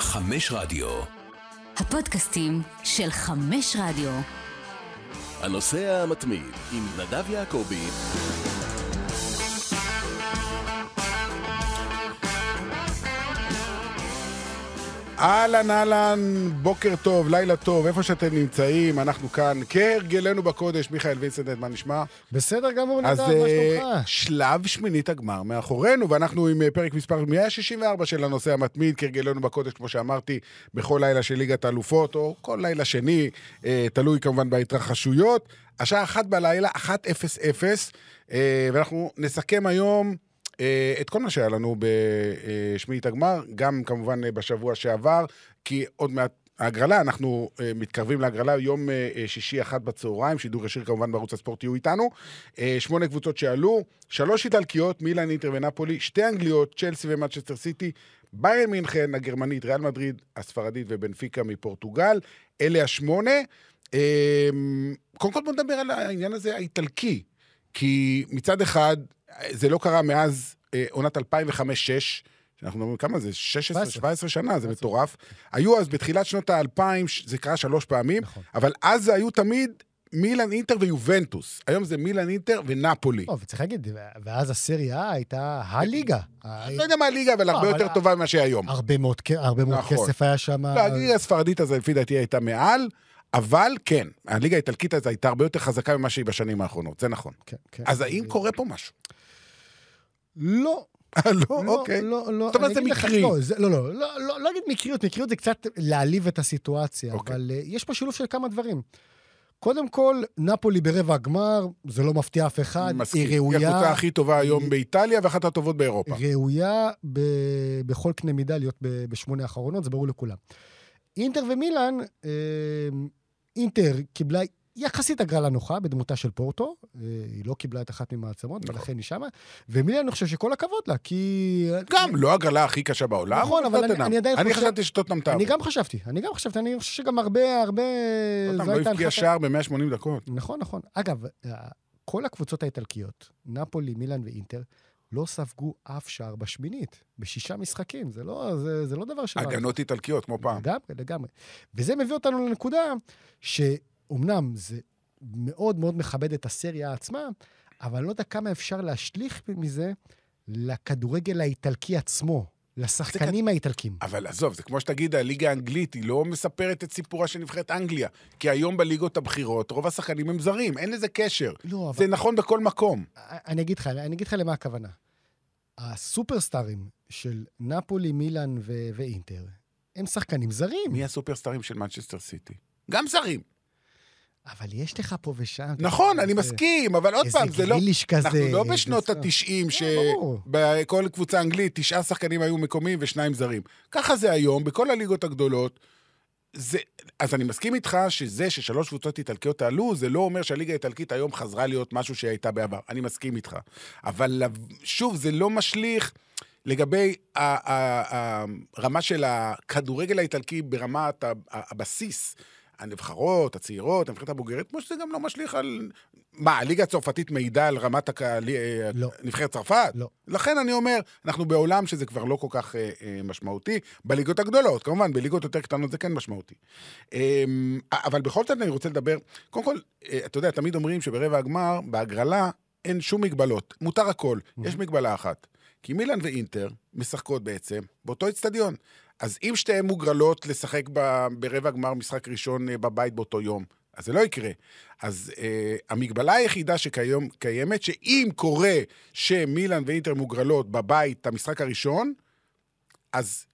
חמש רדיו. הפודקאסטים של חמש רדיו. הנוסע המתמיד עם נדב יעקבי. אהלן אהלן, בוקר טוב, לילה טוב, איפה שאתם נמצאים, אנחנו כאן, כהרגלנו בקודש, מיכאל וינסנט, מה נשמע? בסדר גמור, אז נדב, מה אה, שלומך? שלב שמינית הגמר מאחורינו, ואנחנו עם אה, פרק מספר 164 של הנושא המתמיד, כהרגלנו בקודש, כמו שאמרתי, בכל לילה של ליגת האלופות, או כל לילה שני, אה, תלוי כמובן בהתרחשויות. השעה אחת בלילה, 1:00, אה, ואנחנו נסכם היום את כל מה שהיה לנו בשמינית הגמר, גם כמובן אה, בשבוע שעבר, כי עוד מעט... ההגרלה, אנחנו מתקרבים להגרלה, יום שישי אחת בצהריים, שידור ישיר כמובן בערוץ הספורט יהיו איתנו. שמונה קבוצות שעלו, שלוש איטלקיות, מילאן, אינטר ונפולי, שתי אנגליות, צ'לסי ומנצ'סטר סיטי, ביירן מינכן, הגרמנית, ריאל מדריד, הספרדית ובנפיקה מפורטוגל. אלה השמונה. קודם כל בוא נדבר על העניין הזה האיטלקי, כי מצד אחד, זה לא קרה מאז אה, עונת 2005-2006, שאנחנו אומרים, כמה זה? 16-17 שנה, זה מטורף. היו אז בתחילת שנות האלפיים, זה קרה שלוש פעמים, נכון. אבל אז זה היו תמיד מילאן אינטר ויובנטוס. היום זה מילאן אינטר ונפולי. לא, וצריך להגיד, ואז הסריה הייתה הליגה. אני לא יודע מה הליגה, אבל לא, הרבה יותר טובה ממה שהיום. הרבה מאוד כ- הרבה מאוד נכון. כסף היה שם. לא, הליגה הספרדית הזו, לפי דעתי, הייתה מעל, אבל כן, הליגה האיטלקית הזו הייתה הרבה יותר חזקה ממה שהיא בשנים האחרונות, זה נכון. כן, כן. אז האם קורה פה משהו? לא. אה, לא? לא, אוקיי. לא, לא. זאת אומרת, זה מקרי. לא, לא, לא, לא, לא, לא אגיד מקריות, מקריות זה קצת להעליב את הסיטואציה, אוקיי. אבל אה, יש פה שילוב של כמה דברים. קודם כל, נפולי ברבע הגמר, זה לא מפתיע אף אחד, מסכים. היא ראויה... היא הקבוצה הכי טובה היום היא- באיטליה ואחת הטובות באירופה. ראויה ב, בכל קנה מידה להיות ב, בשמונה האחרונות, זה ברור לכולם. אינטר ומילאן, אה, אינטר קיבלה יחסית הגרלה נוחה בדמותה של פורטו, אה, היא לא קיבלה את אחת ממעצמות, נכון. ולכן היא שמה, ומילאן, אני חושב שכל הכבוד לה, כי... גם לא הגרלה הכי קשה בעולם. נכון, אבל אני-. אני עדיין אני חושב- חשבתי שטוטנאם תעבור. אני גם חשבתי, אני גם חשבתי, אני חושב שגם הרבה, הרבה... טוטנהאם זו לא הבקיע. שער ב-180 דקות. נכון, נכון. אגב, אה, כל הקבוצות האיטלקיות, נפולי, מילאן ואינטר, לא ספגו אף שער בשמינית, בשישה משחקים. זה לא, זה, זה לא דבר של... הגנות איטלקיות, כמו פעם. לגמרי, לגמרי. וזה מביא אותנו לנקודה שאומנם זה מאוד מאוד מכבד את הסריה עצמה, אבל לא יודע כמה אפשר להשליך מזה לכדורגל האיטלקי עצמו, לשחקנים האיטלקים. אבל עזוב, זה כמו שתגיד, הליגה האנגלית, היא לא מספרת את סיפורה של נבחרת אנגליה. כי היום בליגות הבכירות, רוב השחקנים הם זרים, אין לזה קשר. לא, אבל זה נכון בכל מקום. אני אגיד לך, אני אגיד לך למה הכוונה. הסופרסטארים של נפולי, מילאן ו- ואינטר, הם שחקנים זרים. מי הסופרסטרים של מנצ'סטר סיטי? גם זרים. אבל יש לך פה ושם... נכון, אני איזה- מסכים, אבל עוד איזה פעם, זה לא... גריליש כזה. אנחנו לא איזה בשנות זה- ה-90, ברור. שבכל קבוצה אנגלית תשעה שחקנים היו מקומיים ושניים זרים. ככה זה היום, בכל הליגות הגדולות. זה, אז אני מסכים איתך שזה ששלוש קבוצות איטלקיות עלו, זה לא אומר שהליגה האיטלקית היום חזרה להיות משהו שהיא הייתה בעבר. אני מסכים איתך. אבל שוב, זה לא משליך לגבי הרמה של הכדורגל האיטלקי ברמת הבסיס. הנבחרות, הצעירות, הנבחרת הבוגרת, כמו שזה גם לא משליך על... מה, הליגה הצרפתית מעידה על רמת הקהל... לא. נבחרת צרפת? לא. לכן אני אומר, אנחנו בעולם שזה כבר לא כל כך אה, אה, משמעותי. בליגות הגדולות, כמובן, בליגות יותר קטנות זה כן משמעותי. אה, אבל בכל זאת אני רוצה לדבר, קודם כל, אה, אתה יודע, תמיד אומרים שברבע הגמר, בהגרלה, אין שום מגבלות, מותר הכל. יש מגבלה אחת. כי מילאן ואינטר משחקות בעצם באותו אצטדיון. אז אם שתיהן מוגרלות לשחק ב- ברבע גמר משחק ראשון אה, בבית באותו יום, אז זה לא יקרה. אז אה, המגבלה היחידה שכיום קיימת, שאם קורה שמילאן ואינטר מוגרלות בבית את המשחק הראשון, אז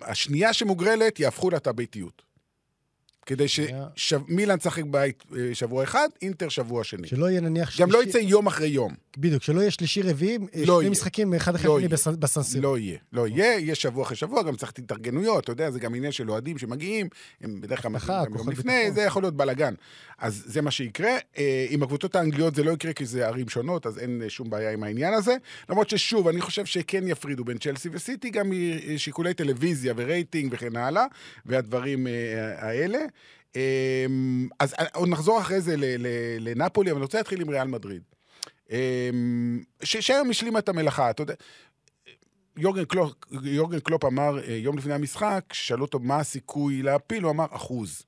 השנייה שמוגרלת יהפכו לה את הביתיות. כדי שמילאן תשחק בית אה, שבוע אחד, אינטר שבוע שני. שלא יהיה נניח גם לא שלישי- יצא יום אחרי יום. בדיוק, שלא יהיה שלישי רביעי, לא שני. משחקים אחד אחרי לא השני. בסן- בסנסירו. לא יהיה. לא יהיה, יהיה שבוע אחרי שבוע, גם צריך התארגנויות, אתה יודע, זה גם עניין של אוהדים שמגיעים, הם בדרך כלל מגיעים יום לפני. זה יכול להיות בלאגן. אז זה מה שיקרה. אה, עם הקבוצות האנגליות זה לא יקרה כי זה ערים שונות, אז אין אה, שום בעיה עם העניין הזה. למרות ששוב, אני חושב שכן יפרידו בין צ'לסי וסיטי, גם משיקולי טלוויזיה ורייטינג וכן הלאה, והדברים אה, האלה. אה, אז אה, עוד נחזור אחרי זה לנפולי, אבל אני רוצה להתחיל עם ריאל מדריד. אה, ש- שהיום השלימה את המלאכה, אתה יודע. יורגן קלופ, יורגן קלופ אמר אה, יום לפני המשחק, שאלו אותו מה הסיכוי להפיל, הוא אמר אחוז.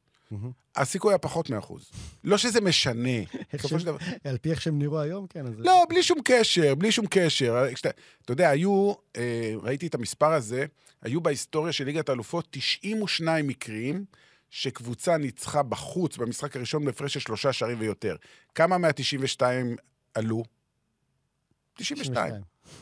הסיכוי היה פחות מאחוז. לא שזה משנה. בסופו של דבר... על פי איך שהם נראו היום, כן, אז... לא, בלי שום קשר, בלי שום קשר. כשאתה, אתה יודע, היו, אה, ראיתי את המספר הזה, היו בהיסטוריה של ליגת האלופות 92 מקרים שקבוצה ניצחה בחוץ במשחק הראשון בהפרש של שלושה שערים ויותר. כמה מה-92 עלו? 92.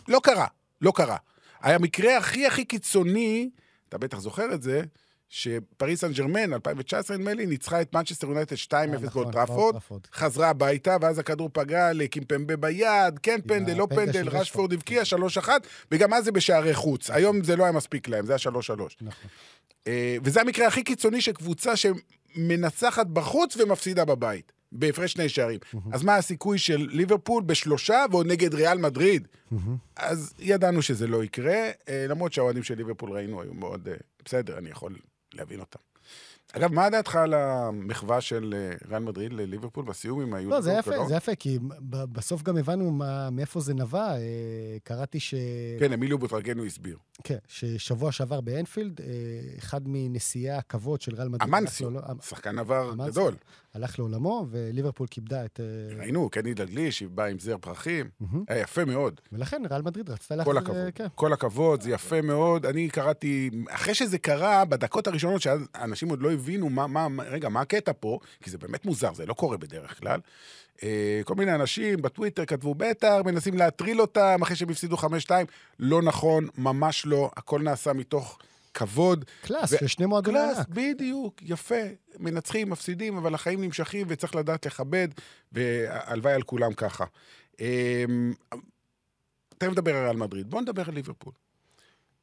לא קרה, לא קרה. המקרה הכי הכי קיצוני, אתה בטח זוכר את זה, שפריס סן ג'רמן, 2019 נדמה לי, ניצחה את מנצ'סטר יונייטד 2-0 אה, נכון, באולטראפורד, באולטראפורד. חזרה הביתה, ואז הכדור פגע לקימפמבה ביד, כן פנדל, לא פנדל, רשפורד. הבקיע 3-1, וגם אז זה בשערי חוץ. היום זה לא היה מספיק להם, זה היה 3-3. נכון. אה, וזה המקרה הכי קיצוני של קבוצה שמנצחת בחוץ ומפסידה בבית, בהפרש שני שערים. אז מה הסיכוי של ליברפול בשלושה ועוד נגד ריאל מדריד? אז ידענו שזה לא יקרה, אה, למרות שהאוהדים של ליברפול ראינו היו מאוד... אה, בסדר, אני יכול להבין אותם. אגב, מה דעתך על המחווה של אה, ריאל מדריד לליברפול בסיום עם היו... לא, זה יפה, זה יפה, כי בסוף גם הבנו מה- מאיפה זה נבע. אה, קראתי ש... כן, אמיליו בוטרגנו הסביר. כן, ששבוע שעבר באנפילד, אה, אחד מנשיאי הכבוד של ריאל מדריד... אמנסיו, לעול- שחקן עבר. גדול. הלך לעולמו, וליברפול כיבדה את... אה, ראינו, קני דגליש, בא עם זר פרחים. היה יפה מאוד. ולכן ריאל מדריד רצתה כל להחזיר... הכבוד. אה, כן. כל הכבוד, זה יפה מאוד. אני קראתי, אחרי שזה קרה, בדקות הראשונות, שאנשים עוד לא הבינו מה, מה, רגע, מה הקטע פה, כי זה באמת מוזר, זה לא קורה בדרך כלל. אה, כל מיני אנשים בטוויטר כתבו, בטח, מנסים להטריל אותם אחרי שהם הפסידו 5-2. לא נכון, ממש לא, הכל נעשה מתוך כבוד. class, ו- של שני מועדוני class, ענק. בדיוק, יפה. מנצחים, מפסידים, אבל החיים נמשכים וצריך לדעת לכבד, והלוואי על כולם ככה. אמ, תכף נדבר על ריאל מדריד, בואו נדבר על ליברפול.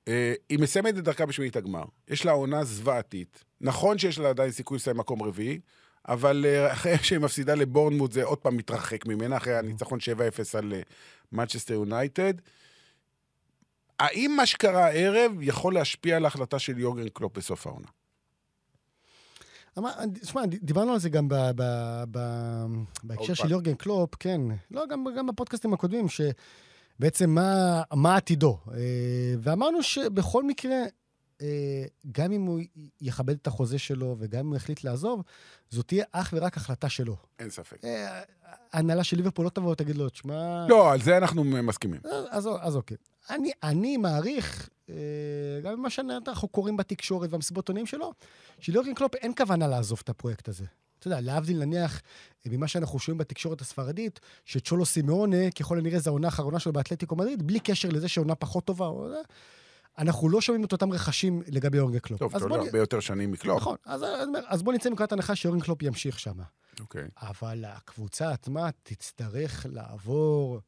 אה, היא מסיימת את דרכה בשמינית הגמר. יש לה עונה זוועתית. נכון שיש לה עדיין סיכוי לסיים מקום רביעי, אבל אה, אחרי שהיא מפסידה לבורנמוט זה עוד פעם מתרחק ממנה, אחרי הניצחון 7-0 על מנצ'סטר יונייטד. האם מה שקרה הערב יכול להשפיע על ההחלטה של יורגן קלופ בסוף העונה? תשמע, דיברנו על זה גם ב- ב- ב- בהקשר של. יורגן קלופ, כן. לא, גם, גם בפודקאסטים הקודמים, שבעצם מה, מה עתידו. אה, ואמרנו שבכל מקרה, אה, גם אם הוא יכבד את החוזה שלו וגם אם הוא יחליט לעזוב, זו תהיה אך ורק החלטה שלו. אין ספק. אה, ההנהלה של ליברפול לא תבוא ותגיד לו, תשמע... לא, על זה אנחנו מסכימים. אז, אז, אז אוקיי. אני, אני מעריך, אה, גם ממה שאנחנו קוראים בתקשורת והמסיבות עיתונאים שלו, שליורגן קלופ אין כוונה לעזוב את הפרויקט הזה. אתה יודע, להבדיל נניח אה, ממה שאנחנו שומעים בתקשורת הספרדית, שצ'ולו סימאונה, ככל הנראה זו העונה האחרונה שלו באתלטיקו מדריד, בלי קשר לזה שעונה פחות טובה, או זה, אנחנו לא שומעים את אותם רחשים לגבי יורגן קלופ. טוב, אתה הרבה יותר שנים מקלופ. נכון, אז, אז, אז בוא נצא מנקודת הנחה שיורגן קלופ ימשיך שם. אוקיי. אבל הקבוצה עצמה תצטרך לעבור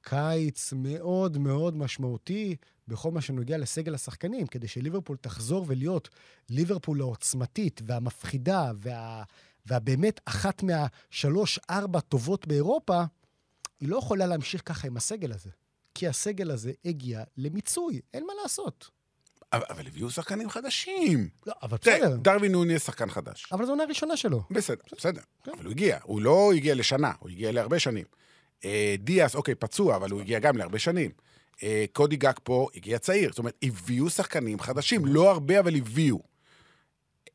קיץ מאוד מאוד משמעותי בכל מה שנוגע לסגל השחקנים, כדי שליברפול תחזור ולהיות ליברפול העוצמתית והמפחידה וה, והבאמת אחת מהשלוש-ארבע טובות באירופה, היא לא יכולה להמשיך ככה עם הסגל הזה. כי הסגל הזה הגיע למיצוי, אין מה לעשות. אבל אבל הביאו שחקנים חדשים. לא, אבל בסדר. דרווין נוניס שחקן חדש. אבל זו עונה ראשונה שלו. בסדר, בסדר. כן. אבל הוא הגיע. הוא לא הגיע לשנה, הוא הגיע להרבה שנים. אה, דיאס, אוקיי, פצוע, אבל הוא הגיע גם להרבה שנים. אה, קודי גג פה הגיע צעיר. זאת אומרת, הביאו שחקנים חדשים. לא הרבה, אבל הביאו.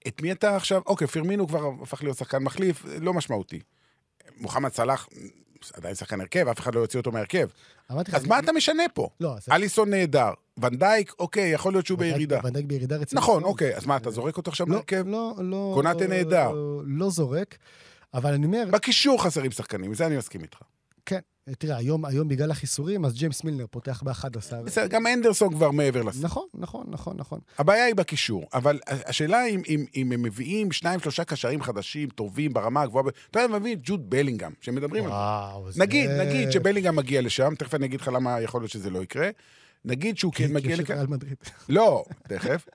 את מי אתה עכשיו... אוקיי, פרמינו כבר הפך להיות שחקן מחליף, לא משמעותי. מוחמד סלאח, עדיין שחקן הרכב, אף אחד לא יוציא אותו מהרכב. אז מה אתה משנה פה? לא, אז... אליסון נהדר. ונדייק, אוקיי, יכול להיות שהוא בירידה. ונדייק בירידה רצינית. נכון. אוקיי, אז מה, אתה זורק אותו עכשיו לא, מהרכב? לא, לא... קונאטה נהדר. לא, זורק, אבל אני אומר, בקישור חסרים שחקנים, זה אני מסכים איתך. כן, תראה, היום, היום בגלל החיסורים, אז ג'יימס מילנר פותח ב-11. בסדר, גם אנדרסון כבר מעבר לסף. נכון, נכון, נכון, נכון. הבעיה היא בקישור, אבל השאלה אם, אם, אם הם מביאים שניים, שלושה קשרים חדשים, טובים, ברמה הגבוהה, אתה יודע, הם מביאים ג'וד בלינגהם, שמדברים על זה. וואו. נגיד, נגיד שבלינגהם מגיע לשם, תכף אני אגיד לך למה יכול להיות שזה לא יקרה. נגיד שהוא כן מגיע לכאן. לא, תכף.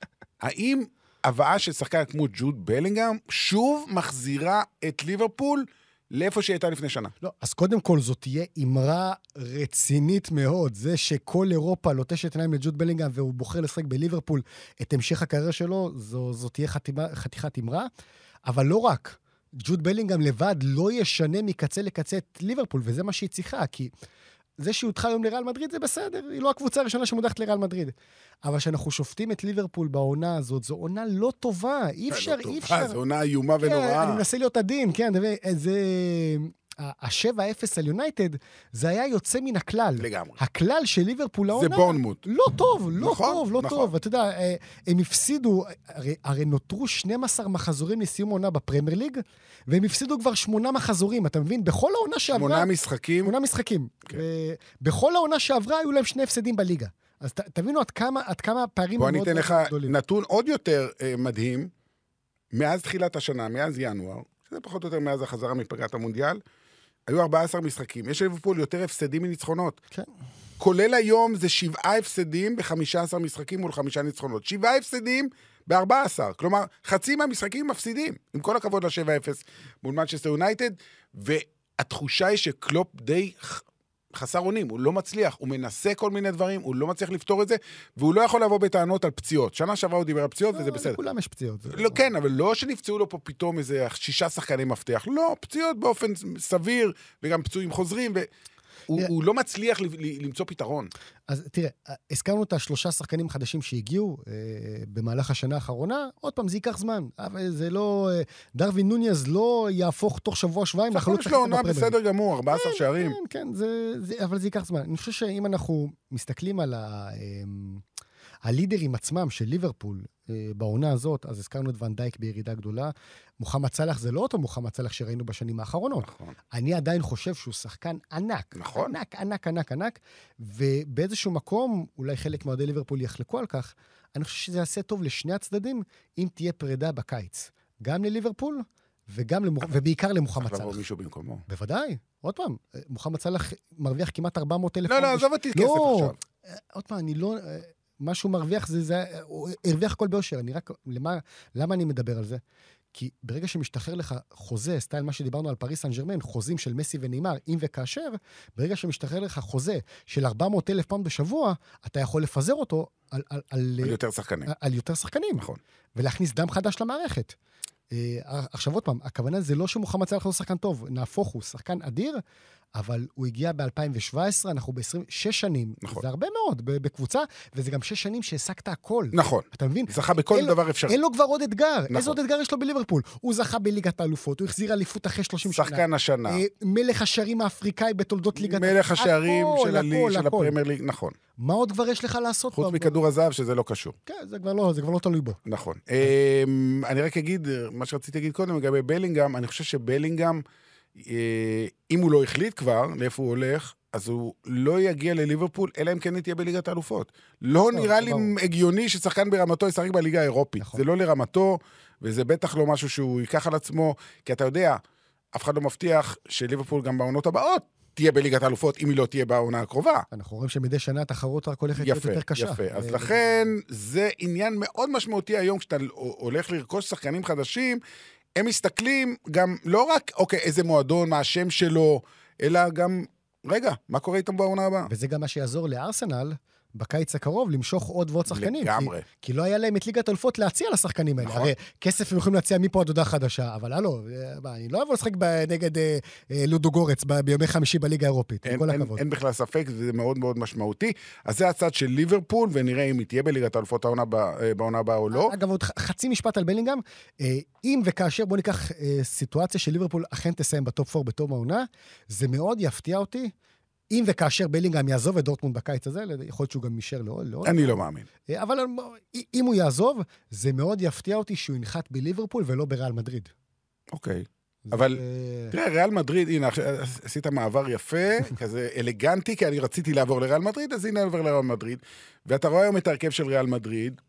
האם הבאה של שחקן כמו ג'וד בלינגהם שוב מחזירה את ליברפול לאיפה שהיא הייתה לפני שנה? לא, אז קודם כל זאת תהיה אמרה רצינית מאוד. זה שכל אירופה לוטשת עיניים לג'וד בלינגהם והוא בוחר לשחק בליברפול את המשך הקריירה שלו, זו, זו תהיה חתימה, חתיכת אמרה. אבל לא רק, ג'וד בלינגהם לבד לא ישנה מקצה לקצה את ליברפול, וזה מה שהיא צריכה, כי זה שהיא הודחה היום לריאל מדריד זה בסדר, היא לא הקבוצה הראשונה שמודחת לריאל מדריד. אבל כשאנחנו שופטים את ליברפול בעונה הזאת, זו עונה לא טובה, אי אפשר, לא אי טובה, אפשר. זו עונה איומה כן, אני ונוראה. מנסה להיות עדין, כן, מבין, זה... ה-7-0 על יונייטד, זה היה יוצא מן הכלל. לגמרי. הכלל של ליברפול העונה... בורנמוט. לא טוב, לא נכון, טוב, לא נכון. טוב. אתה יודע, אה, הם הפסידו, הרי, הרי נותרו 12 מחזורים לסיום העונה בפרמייר ליג, והם הפסידו כבר שמונה מחזורים, אתה מבין? בכל העונה שעברה... שמונה משחקים, שמונה משחקים. כן. בכל העונה שעברה היו להם שני הפסדים בליגה. אז ת, תבינו עד כמה, עד כמה הפערים בוא הם אני מאוד אתן מאוד לך גדולים. נתון עוד יותר אה, מדהים. מאז תחילת השנה, מאז ינואר, שזה פחות או יותר מאז החזרה מפגרת המונדיאל, היו 14 משחקים. יש לליברפול יותר הפסדים מניצחונות. כן. כולל היום זה שבעה הפסדים ב-15 משחקים מול חמישה ניצחונות. שבעה הפסדים ב-14. כלומר, חצי מהמשחקים מפסידים. עם כל הכבוד ל-7-0 מול מנצ'סטר יונייטד, והתחושה היא שקלופ די חסר אונים, הוא לא מצליח, הוא מנסה כל מיני דברים, הוא לא מצליח לפתור את זה, והוא לא יכול לבוא בטענות על פציעות. שנה שעברה הוא דיבר על פציעות, וזה לא, בסדר. לכולם יש פציעות. זה לא, כן, אבל לא שנפצעו לו פה פתאום איזה שישה שחקני מפתח. לא, פציעות באופן סביר, וגם פצועים חוזרים, והוא תראה. הוא לא מצליח ל- ל- למצוא פתרון. אז תראה, הזכרנו את השלושה שחקנים חדשים שהגיעו אה, במהלך השנה האחרונה, עוד פעם, זה ייקח זמן. אבל זה לא... אה, דרווין נוניאז לא יהפוך תוך שבוע-שבועיים לחלוץ יש לו עונה. בסדר גמור, 14 שערים. כן, כן, זה, זה, אבל זה ייקח זמן. אני חושב שאם אנחנו מסתכלים על ה, אמ, הלידרים עצמם של ליברפול אה, בעונה הזאת, אז הזכרנו את ון דייק בירידה גדולה. מוחמד סאלח זה לא אותו מוחמד סאלח שראינו בשנים האחרונות. נכון. אני עדיין חושב שהוא שחקן ענק. נכון. ענק, ענק, ענק, ענק. ובאיזשהו מקום, אולי חלק מאוהדי ליברפול יחלקו על כך, אני חושב שזה יעשה טוב לשני הצדדים אם תהיה פרידה בקיץ. גם לליברפול וגם למוח... ובעיקר למוחמד צריך לבוא. מישהו במקומו. בוודאי. עוד פעם, אה, מוחמד סאלח מרוויח כמעט 400 אלף... לא, לא, עזוב אותי כסף לא, עכשיו. אה, עוד פעם, אני לא... מה שהוא מרוויח זה, זה... הוא הרוויח הכל באושר. אני רק... למה, למה אני מדבר על זה? כי ברגע שמשתחרר לך חוזה, סטייל מה שדיברנו על פריס סן ג'רמן, חוזים של מסי ונאמר, אם וכאשר, ברגע שמשתחרר לך חוזה של 400 אלף פעם בשבוע, אתה יכול לפזר אותו על, על, על, על יותר שחקנים. על, על יותר שחקנים. נכון. ולהכניס דם חדש למערכת. אה, עכשיו עוד פעם, הכוונה זה לא שמוחמד סלאח לא שחקן טוב, נהפוך הוא, שחקן אדיר, אבל הוא הגיע ב-2017, אנחנו ב-26 שנים. נכון. זה הרבה מאוד בקבוצה, וזה גם שש שנים שהעסקת הכל. נכון. אתה מבין? זכה בכל אין דבר אפשרי. אין לו כבר עוד אתגר. נכון. איזה עוד אתגר יש לו בליברפול? הוא זכה בליגת האלופות, הוא החזיר אליפות אחרי 30 שנה. שחקן השנה. אה, מלך השערים האפריקאי בתולדות ליגת... מלך השערים הכל, של הכל, של הכל. הפרמייר ליג, נכון. מה עוד כבר יש לך לעשות? חוץ? מכדור הזהב, שזה לא קשור. כן, זה כבר לא, זה כבר לא תלוי בו. נכון. אמ, אני רק אגיד, מה שרציתי להגיד קודם לגבי בלינגהם, אני חושב שבלינגהם, אם הוא לא החליט כבר לאיפה הוא הולך, אז הוא לא יגיע לליברפול, אלא אם כן היא תהיה בליגת האלופות. לא נראה לי. הגיוני ששחקן ברמתו ישחק בליגה האירופית. נכון. זה לא לרמתו, וזה בטח לא משהו שהוא ייקח על עצמו, כי אתה יודע, אף אחד לא מבטיח שליברפול גם בעונות הבאות תהיה בליגת האלופות, אם היא לא תהיה בעונה הקרובה. אנחנו רואים שמדי שנה התחרות רק הולכת להיות יפה, יותר קשה. יפה. אז ו- לכן, זה עניין מאוד משמעותי היום, כשאתה הולך לרכוש שחקנים חדשים, הם מסתכלים גם לא רק, אוקיי, איזה מועדון, מה השם שלו, אלא גם, רגע, מה קורה איתם בעונה הבאה? וזה גם מה שיעזור לארסנל בקיץ הקרוב למשוך עוד ועוד שחקנים. לגמרי. כי, כי לא היה להם את ליגת אלופות להציע לשחקנים האלה. נכון. הרי כסף הם יכולים להציע מפה עד הודעה חדשה, אבל הלו, אה, אני לא אבוא לשחק נגד אה, אה, לודוגורץ ב- בימי חמישי בליגה האירופית, עם אין, כל אין, הכבוד. אין בכלל ספק, וזה מאוד מאוד משמעותי. אז זה הצד של ליברפול, ונראה אם היא תהיה בליגת האלופות אה, בעונה הבאה או לא. אגב, עוד חצי משפט על בלינגהם. אה, אם וכאשר, בואו ניקח אה, סיטואציה של ליברפול אכן תסיים ב top 4 בתום העונה, זה מאוד יפתיע אותי. אם וכאשר בלינגהם יעזוב את דורטמונד בקיץ הזה, יכול להיות שהוא גם יישאר לעוד. לעוד אני לא מאמין. אה, אבל אם הוא יעזוב, זה מאוד יפתיע אותי שהוא ינחת בליברפול ולא בריאל מדריד. אוקיי. אבל תראה, ריאל מדריד, הנה, עשית מעבר יפה, כזה אלגנטי, כי אני רציתי לעבור לריאל מדריד, אז הנה עובר לריאל מדריד. ואתה רואה היום את ההרכב של ריאל מדריד,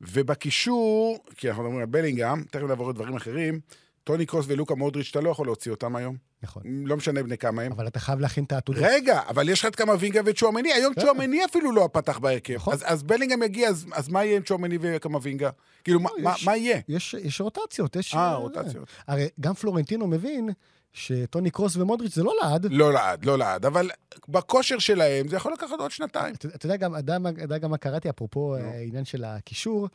ובקישור, כי אנחנו מדברים על בלינגהם, תכף נעבור לדברים אחרים, טוני קרוס ולוקה מודריץ', אתה לא יכול להוציא אותם היום. נכון. לא משנה בני כמה הם. אבל אתה חייב להכין את העתודות. רגע, אבל יש לך את קמבינגה וצ'ואמני, היום בסדר. צ'ואמני אפילו לא פתח בהרכב. נכון. אז, אז בלינגהם יגיע, אז, אז מה יהיה עם צ'ואמני וקמבינגה? כאילו, מה, מה, יש- מה יהיה? יש, יש רוטציות, יש... אה. רוטציות. הרי גם פלורנטינו מבין שטוני קרוס ומודריץ' זה לא לעד. לא לעד, לא לעד, אבל בכושר שלהם זה יכול לקחת עוד שנתיים. אתה אתה יודע גם, גם מה קראתי, אפרופו נו. העניין של הקישור,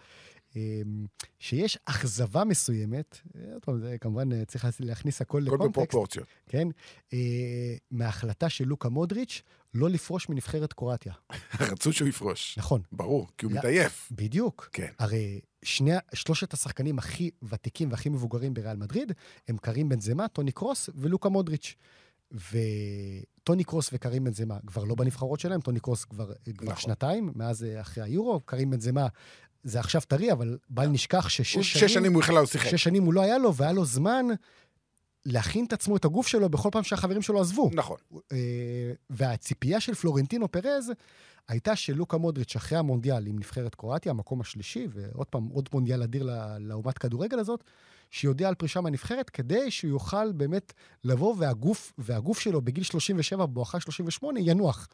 שיש אכזבה מסוימת, אה, עוד פעם, זה כמובן אה, צריך להכניס הכל הכל לקונטקסט, בפרופורציות. כן? אה, מההחלטה של לוקה מודריץ' לא לפרוש מנבחרת קרואטיה. רצו שהוא יפרוש. נכון. ברור, כי הוא. מתעייף. בדיוק. כן. הרי שני, שלושת השחקנים הכי ותיקים והכי מבוגרים בריאל מדריד הם קרים בנזמה, טוני קרוס ולוקה מודריץ'. וטוני קרוס וקרים בנזמה כבר לא בנבחרות שלהם, טוני קרוס כבר, כבר נכון. שנתיים, מאז אחרי היורו, קרים בנזמה זה עכשיו טרי, אבל בל נשכח ששש הוא- שנים... שש שנים הוא בכלל לא שיחק. שש שנים הוא לא היה לו, והיה לו זמן להכין את עצמו, את הגוף שלו, בכל פעם שהחברים שלו עזבו. נכון. אה, והציפייה של פלורנטינו פרז הייתה שלוקה מודריץ' אחרי המונדיאל עם נבחרת קרואטיה, המקום השלישי, ועוד פעם, עוד מונדיאל אדיר לאומת כדורגל הזאת, שיודיע על פרישה מהנבחרת, כדי שהוא יוכל באמת לבוא והגוף, והגוף שלו בגיל 37, בואכה 38, ינוח.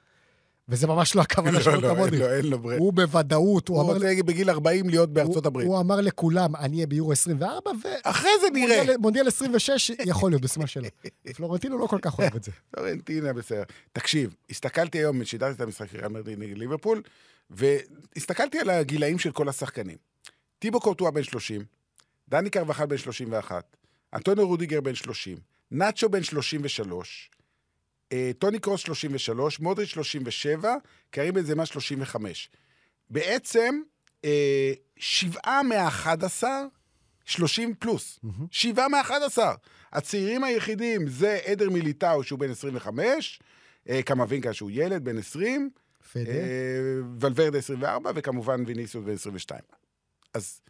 וזה ממש לא הכוונה של לא, לא, אין מודריץ'. לו, אין לו ברק. הוא בוודאות, הוא הוא אמר... רוצה בגיל 40 להיות בארצות הוא- הברית. הוא אמר לכולם, אני אהיה ביורו 24, ו... אחרי זה נראה. מונדיאל- מונדיאל 26 יכול להיות בסימן שלו. פלורנטינו לא כל כך אוהב את זה. פלורנטינה, בסדר. תקשיב, הסתכלתי היום, שידרתי את המשחק של ריאל מדריד נגד ליברפול, והסתכלתי על הגילאים של כל השחקנים. טיבו קורטואה בן 30, דני קרבחל בן 31, אנטוניו רודיגר בן 30, נאצ'ו בן 33, אה, טוני קרוס 33, מודריץ' 37, קרים בנזמה 35. בעצם, אה, שבעה מה-11, 30 פלוס. שבעה מה-11. הצעירים היחידים זה עדר מיליטאו, שהוא בן 25, אה, קמבינקה, שהוא ילד, בן 20, פדה. אה, ולוורדה 24, וכמובן ויניסיוס בן 22. אז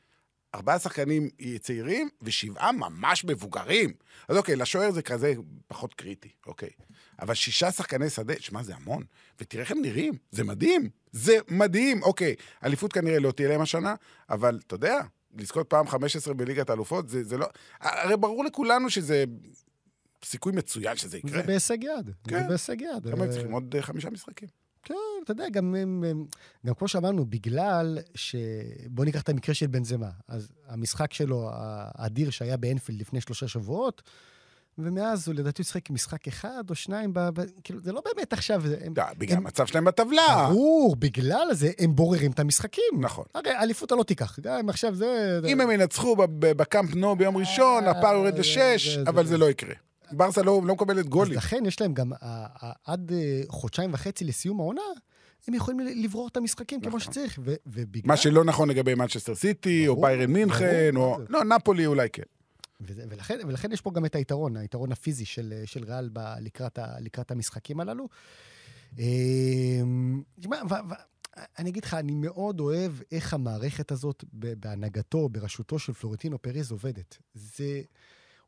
ארבעה שחקנים צעירים, ושבעה ממש מבוגרים. אז אוקיי, לשוער זה כזה פחות קריטי, אוקיי. אבל שישה שחקני שדה, שמע, זה המון. ותראה איך הם נראים, זה מדהים. זה מדהים. אוקיי, אליפות כנראה לא תהיה להם השנה, אבל אתה יודע, לזכות פעם 15 בליגת האלופות, זה, זה לא... הרי ברור לכולנו שזה סיכוי מצוין שזה יקרה. זה בהישג יד. זה כן. בהישג יד. כמה הם אה, צריכים? עוד אה, חמישה משחקים. כן, אתה יודע, גם, הם, הם, גם כמו שאמרנו, בגלל ש... בוא ניקח את המקרה של בנזמה. אז המשחק שלו, האדיר שהיה באנפילד לפני שלושה שבועות, ומאז הוא לדעתי שיחק משחק אחד או שניים, ב... ב... כאילו, זה לא באמת עכשיו... הם... בגלל הם- המצב שלהם בטבלה. ברור, בגלל זה הם בוררים את המשחקים. נכון. הרי אליפות אתה לא תיקח, גם עכשיו זה... אם הם ינצחו בקאמפ נו ביום ראשון, אה, הפער יורד זה- לשש, אבל זה לא יקרה. ברסה לא לא מקבלת אז גולים. לכן יש להם גם, עד אה, חודשיים וחצי לסיום העונה, הם יכולים לברור את המשחקים כמו נכון. שצריך, ו- ובגלל... מה שלא נכון לגבי מנצ'סטר סיטי, או ביירן מינכן, ברור, או... לא, נפולי אולי כן. וזה, ולכן, ולכן יש פה גם את היתרון, היתרון הפיזי של, של ריאל ב, לקראת, ה, לקראת המשחקים הללו. אמ, תשמע, ו- ו- אני אגיד לך, אני מאוד אוהב איך המערכת הזאת, בהנהגתו, בראשותו של פלורנטינו פרז עובדת. זה,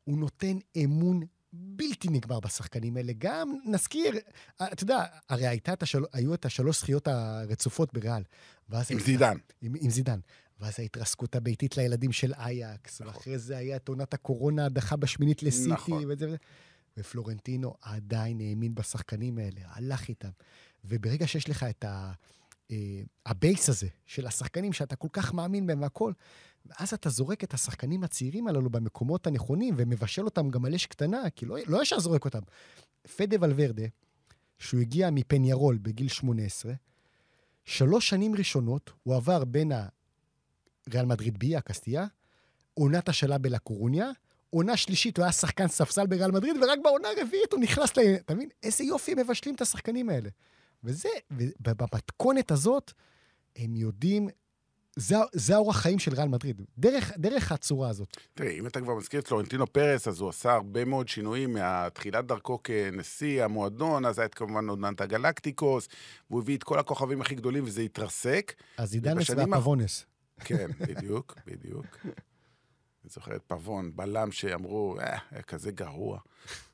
הוא נותן אמון בלתי נגמר בשחקנים האלה. גם, נזכיר, אתה יודע, הרי הייתה את השל... היו את השלוש זכיות הרצופות בריאל. עם הייתה- זידן. עם, עם זידן. ואז ההתרסקות הביתית לילדים של אייקס, נכון. ואחרי זה היה את עונת הקורונה, הדחה בשמינית לסיטי, נכון. וזה וזה. ופלורנטינו עדיין האמין בשחקנים האלה, הלך איתם. וברגע שיש לך את ה... אה, ה base הזה של השחקנים שאתה כל כך מאמין בהם והכול, ואז אתה זורק את השחקנים הצעירים הללו במקומות הנכונים ומבשל אותם גם על אש קטנה, כי לא, לא ישר זורק אותם. פדה ולוורדה, שהוא הגיע מפניירול בגיל 18, שלוש שנים ראשונות הוא עבר בין הריאל מדריד בי, הקסטיה, עונת השאלה בלקורוניה, עונה שלישית הוא היה שחקן ספסל בריאל מדריד, ורק בעונה הרביעית הוא נכנס ל... אתה מבין? איזה יופי הם מבשלים את השחקנים האלה. וזה, ובמתכונת הזאת, הם יודעים, זה, זה האורח חיים של ריאל מדריד, דרך, דרך הצורה הזאת. תראה, אם אתה כבר מזכיר את פלורנטינו פרס, אז הוא עשה הרבה מאוד שינויים מהתחילת דרכו כנשיא המועדון, אז היה את כמובן עונת הגלקטיקוס, והוא הביא את כל הכוכבים הכי גדולים וזה התרסק. אז עידנס והפבונס. כן, בדיוק, בדיוק. אני זוכר את פבון, בלם שאמרו, אה, היה כזה גרוע.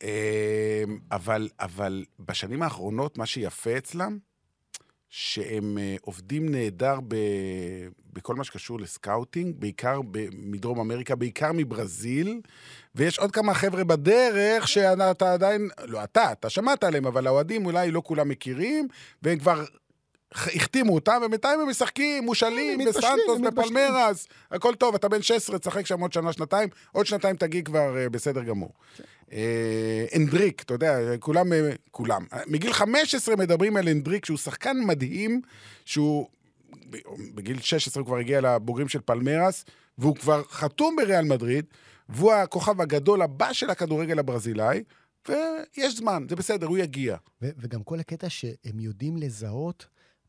אה, אבל, אבל בשנים האחרונות, מה שיפה אצלם, שהם אה, עובדים נהדר ב, בכל מה שקשור לסקאוטינג, בעיקר ב, מדרום אמריקה, בעיקר מברזיל, ויש עוד כמה חבר'ה בדרך שאתה עדיין, לא אתה, אתה שמעת עליהם, אבל האוהדים אולי לא כולם מכירים, והם כבר החתימו אותם, ובינתיים הם משחקים, מושאלים, מתבשלים, בסנטוס. בפלמרס, הכל טוב, אתה בן 16, תשחק שם עוד שנה, שנתיים, עוד שנתיים תגיע כבר אה, בסדר גמור. אה, אנדריק, אתה יודע, כולם, אה, כולם. מגיל 15 מדברים על אנדריק, שהוא שחקן מדהים, שהוא בגיל 16 הוא כבר הגיע לבוגרים של פלמרס, והוא כבר חתום בריאל מדריד, והוא הכוכב הגדול הבא של הכדורגל הברזילאי, ויש זמן, זה בסדר, הוא יגיע. ו- וגם כל הקטע שהם יודעים לזהות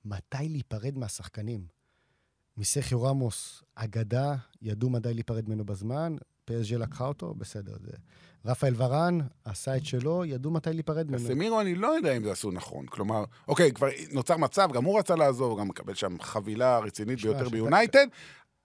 מתי להיפרד מהשחקנים. מסרחיו רמוס, אגדה, ידעו מתי להיפרד ממנו בזמן, פסג'ה לקחה אותו, בסדר. זה... רפאל ורן עשה את שלו, ידעו מתי להיפרד ממנו. קסמירו, אני לא יודע אם זה עשו נכון. כלומר, אוקיי, כבר נוצר מצב, גם הוא רצה לעזוב, גם מקבל שם חבילה רצינית ביותר ביונייטד,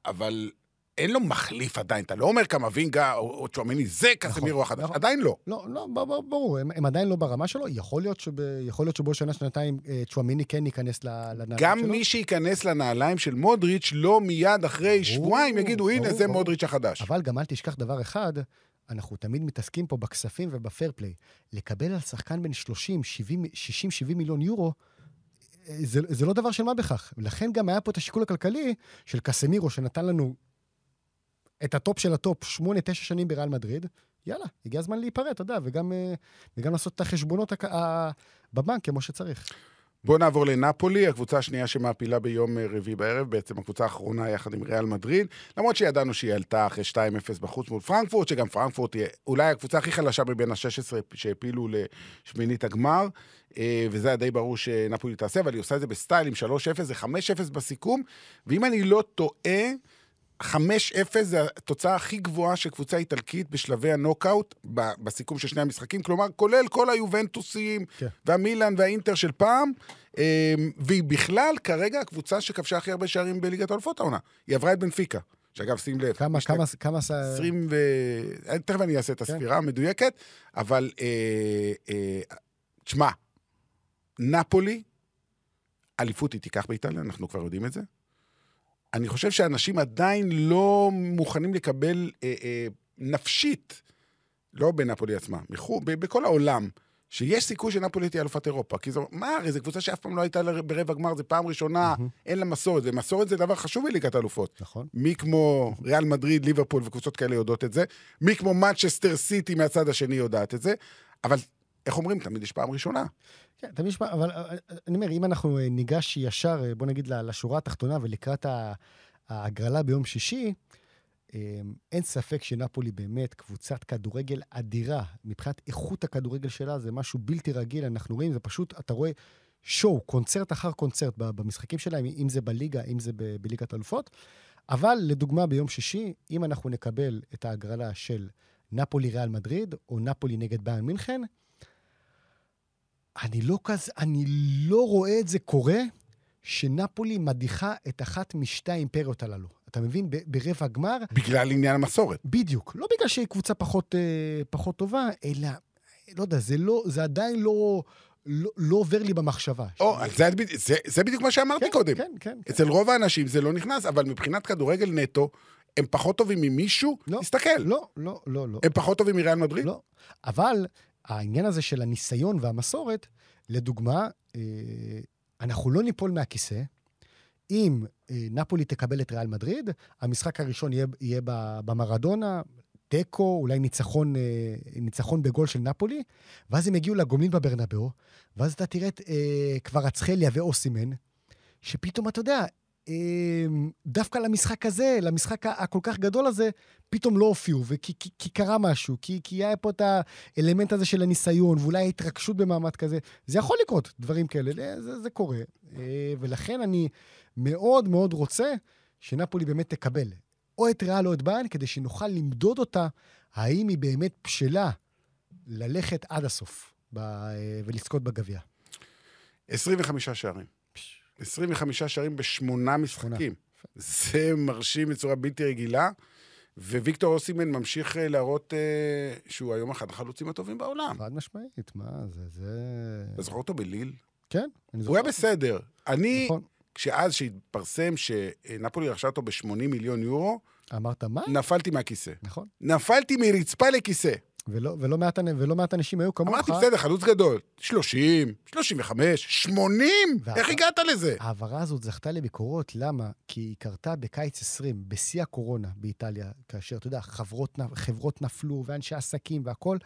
אבל אין לו מחליף עדיין. אתה לא אומר קמבינגה או או צ'ואמיני, זה קסמירו החדש. נכון. עדיין לא. לא, לא, ברור, הם, הם עדיין לא ברמה שלו. יכול להיות, שב, יכול להיות שבעוד שנה, שנתיים, אה, צ'ואמיני כן ייכנס לנעליים גם שלו. מי שייכנס לנעליים של מודריץ', לא מיד אחרי שבועיים יגידו, הנה, ברור, זה ברור. מודריץ' החדש. אבל גם אל תשכח דבר אחד, אנחנו תמיד מתעסקים פה בכספים וב fair play. לקבל על שחקן בן 30, 70, 60, 70 מיליון יורו, אה, זה, זה לא דבר של מה בכך. לכן גם היה פה את השיקול הכלכלי של קסמירו, שנתן לנו את הטופ של הטופ, 8-9 שנים בריאל מדריד. יאללה, הגיע הזמן להיפרד, אתה יודע, וגם, אה, וגם לעשות את החשבונות הק- בבנק כמו שצריך. בואו נעבור לנפולי, הקבוצה השנייה שמעפילה ביום אה, רביעי בערב, בעצם הקבוצה האחרונה יחד עם ריאל מדריד, למרות שידענו שהיא עלתה אחרי 2-0 בחוץ מול פרנקפורט, שגם פרנקפורט היא אולי הקבוצה הכי חלשה מבין ה-16 שהעפילו לשמינית הגמר, אה, וזה היה די ברור שנפולי תעשה, אבל היא עושה את זה בסטייל עם 3-0, זה 5-0 בסיכום, ואם אני לא טועה, 5-0 זה התוצאה הכי גבוהה של קבוצה איטלקית בשלבי הנוקאוט, בסיכום של שני המשחקים, כלומר, כולל כל היובנטוסים, כן. והמילאן והאינטר של פעם, אמ, והיא בכלל כרגע הקבוצה שכבשה הכי הרבה שערים בליגת האלופות העונה. היא עברה את בנפיקה, שאגב, שים לב. כמה, לה כמה, כמה... ס- 20 ו... אה, תכף אני אעשה את כן. הספירה המדויקת, אבל אה, אה, תשמע, נפולי, אליפות היא תיקח באיטליה, אנחנו כבר יודעים את זה. אני חושב שאנשים עדיין לא מוכנים לקבל אה, אה, נפשית, לא בנפולי עצמה, מחו, ב- בכל העולם, שיש סיכוי שנפולי תהיה אלופת אירופה. כי זו, מה, הרי זו קבוצה שאף פעם לא הייתה ברבע גמר, זו פעם ראשונה, אין לה מסורת, ומסורת זה דבר חשוב בליגת האלופות. נכון. מי כמו ריאל מדריד, ליברפול וקבוצות כאלה יודעות את זה, מי כמו מצ'סטר סיטי מהצד השני יודעת את זה, אבל איך אומרים, תמיד יש פעם ראשונה. כן, תמיד נשמע, אבל אה, אה, אני אומר, אם אנחנו אה, ניגש ישר, בוא נגיד, לשורה התחתונה ולקראת ההגרלה ביום שישי, אה, אין ספק שנפולי באמת קבוצת כדורגל אדירה. מבחינת איכות הכדורגל שלה זה משהו בלתי רגיל, אנחנו רואים, זה פשוט, אתה רואה שואו, קונצרט אחר קונצרט במשחקים שלהם, אם זה בליגה, אם זה בליגת האלופות. אבל לדוגמה, ביום שישי, אם אנחנו נקבל את ההגרלה של נפולי ריאל מדריד, או נפולי נגד ביין מינכן, אני לא כזה, אני לא רואה את זה קורה, שנפולי מדיחה את אחת משתי האימפריות הללו. אתה מבין? ב- ברבע גמר, בגלל עניין המסורת. בדיוק. לא בגלל שהיא קבוצה פחות, אה, פחות טובה, אלא, לא יודע, זה, לא, זה עדיין לא, לא, לא עובר לי במחשבה. או, זה, זה, זה בדיוק מה שאמרתי כן, קודם. כן, כן. כן. אצל רוב האנשים זה לא נכנס, אבל מבחינת כדורגל נטו, הם פחות טובים ממישהו? לא. תסתכל. לא, לא, לא, לא. הם פחות טובים מריאל מדריד? לא. אבל העניין הזה של הניסיון והמסורת, לדוגמה, אה, אנחנו לא ניפול מהכיסא. אם אה, נפולי תקבל את ריאל מדריד, המשחק הראשון יהיה, יהיה במרדונה, תיקו, אולי ניצחון, אה, ניצחון בגול של נפולי, ואז הם יגיעו לגומלין בברנבאו, ואז אתה תראה את אה, כבר אצחליה ואוסימן, שפתאום, אתה יודע, דווקא למשחק הזה, למשחק הכל כך גדול הזה, פתאום לא הופיעו, וכי כי, כי קרה משהו, כי, כי היה פה את האלמנט הזה של הניסיון, ואולי ההתרגשות במעמד כזה. זה יכול לקרות, דברים כאלה, זה, זה קורה. אה, ולכן אני מאוד מאוד רוצה שנפולי באמת תקבל או את ריאל או את ביין, כדי שנוכל למדוד אותה, האם היא באמת בשלה ללכת עד הסוף ב, אה, ולזכות בגביע. 25 שערים. 25 שערים בשמונה משחקים. זה מרשים בצורה בלתי רגילה, וויקטור אוסימן ממשיך אה, להראות אה, שהוא היום אחד החלוצים הטובים בעולם. חד משמעית, מה זה, זה... אתה זוכר אותו בליל? כן, אני הוא היה זוכר. בסדר. אני, נכון. כשאז שהתפרסם שנפולי רכשה אותו ב-80 מיליון יורו, אמרת מה? נפלתי מהכיסא. נכון. נפלתי מרצפה לכיסא. ולא, ולא, מעט, ולא מעט אנשים היו כמוך. אמרתי, בסדר, חלוץ גדול. 30, 35, 80? ואתה- איך הגעת לזה? ההעברה הזאת זכתה לביקורות, למה? כי היא קרתה בקיץ 20, בשיא הקורונה באיטליה, כאשר, אתה יודע, חברות, חברות נפלו, ואנשי עסקים והכול,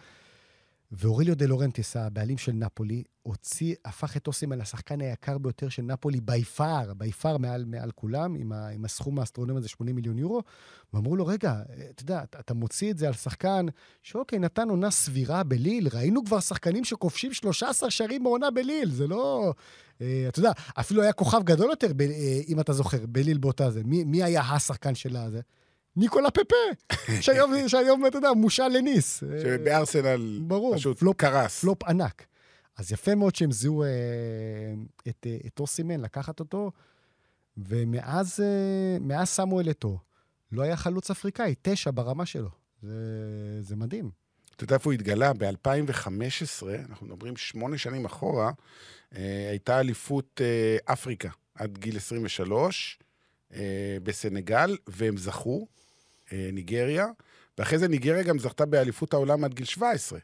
ואוריליו דה לורנטיס, הבעלים של נפולי, הוציא, הפך את אוסימן לשחקן היקר ביותר של נפולי בי פאר, בי פאר מעל, מעל כולם, עם, ה, עם הסכום האסטרונומי הזה, 80 מיליון יורו, ואמרו לו, רגע, אתה יודע, אתה, אתה מוציא את זה על שחקן שאוקיי, נתן עונה סבירה בליל, ראינו כבר שחקנים שכובשים 13 שערים בעונה בליל, זה לא... אה, אתה יודע, אפילו היה כוכב גדול יותר, ב, אה, אם אתה זוכר, בליל באותה זה. מי, מי היה השחקן של הזה? ניקולה פפה, שהיום, שהיום, אתה יודע, מושל לניס. שבארסנל ברור, פשוט פלופ- קרס. פלופ ענק. אז יפה מאוד שהם זיהו אה, את, אה, את אוסימן, לקחת אותו, ומאז אה, מאז סמואל אתו, לא היה חלוץ אפריקאי, תשע ברמה שלו. זה, זה מדהים. אתה יודע איפה הוא התגלה? ב-2015, אנחנו מדברים שמונה שנים אחורה, אה, הייתה אליפות אה, אפריקה עד גיל 23 אה, בסנגל, והם זכו, ניגריה, ואחרי זה ניגריה גם זכתה באליפות העולם עד גיל 17.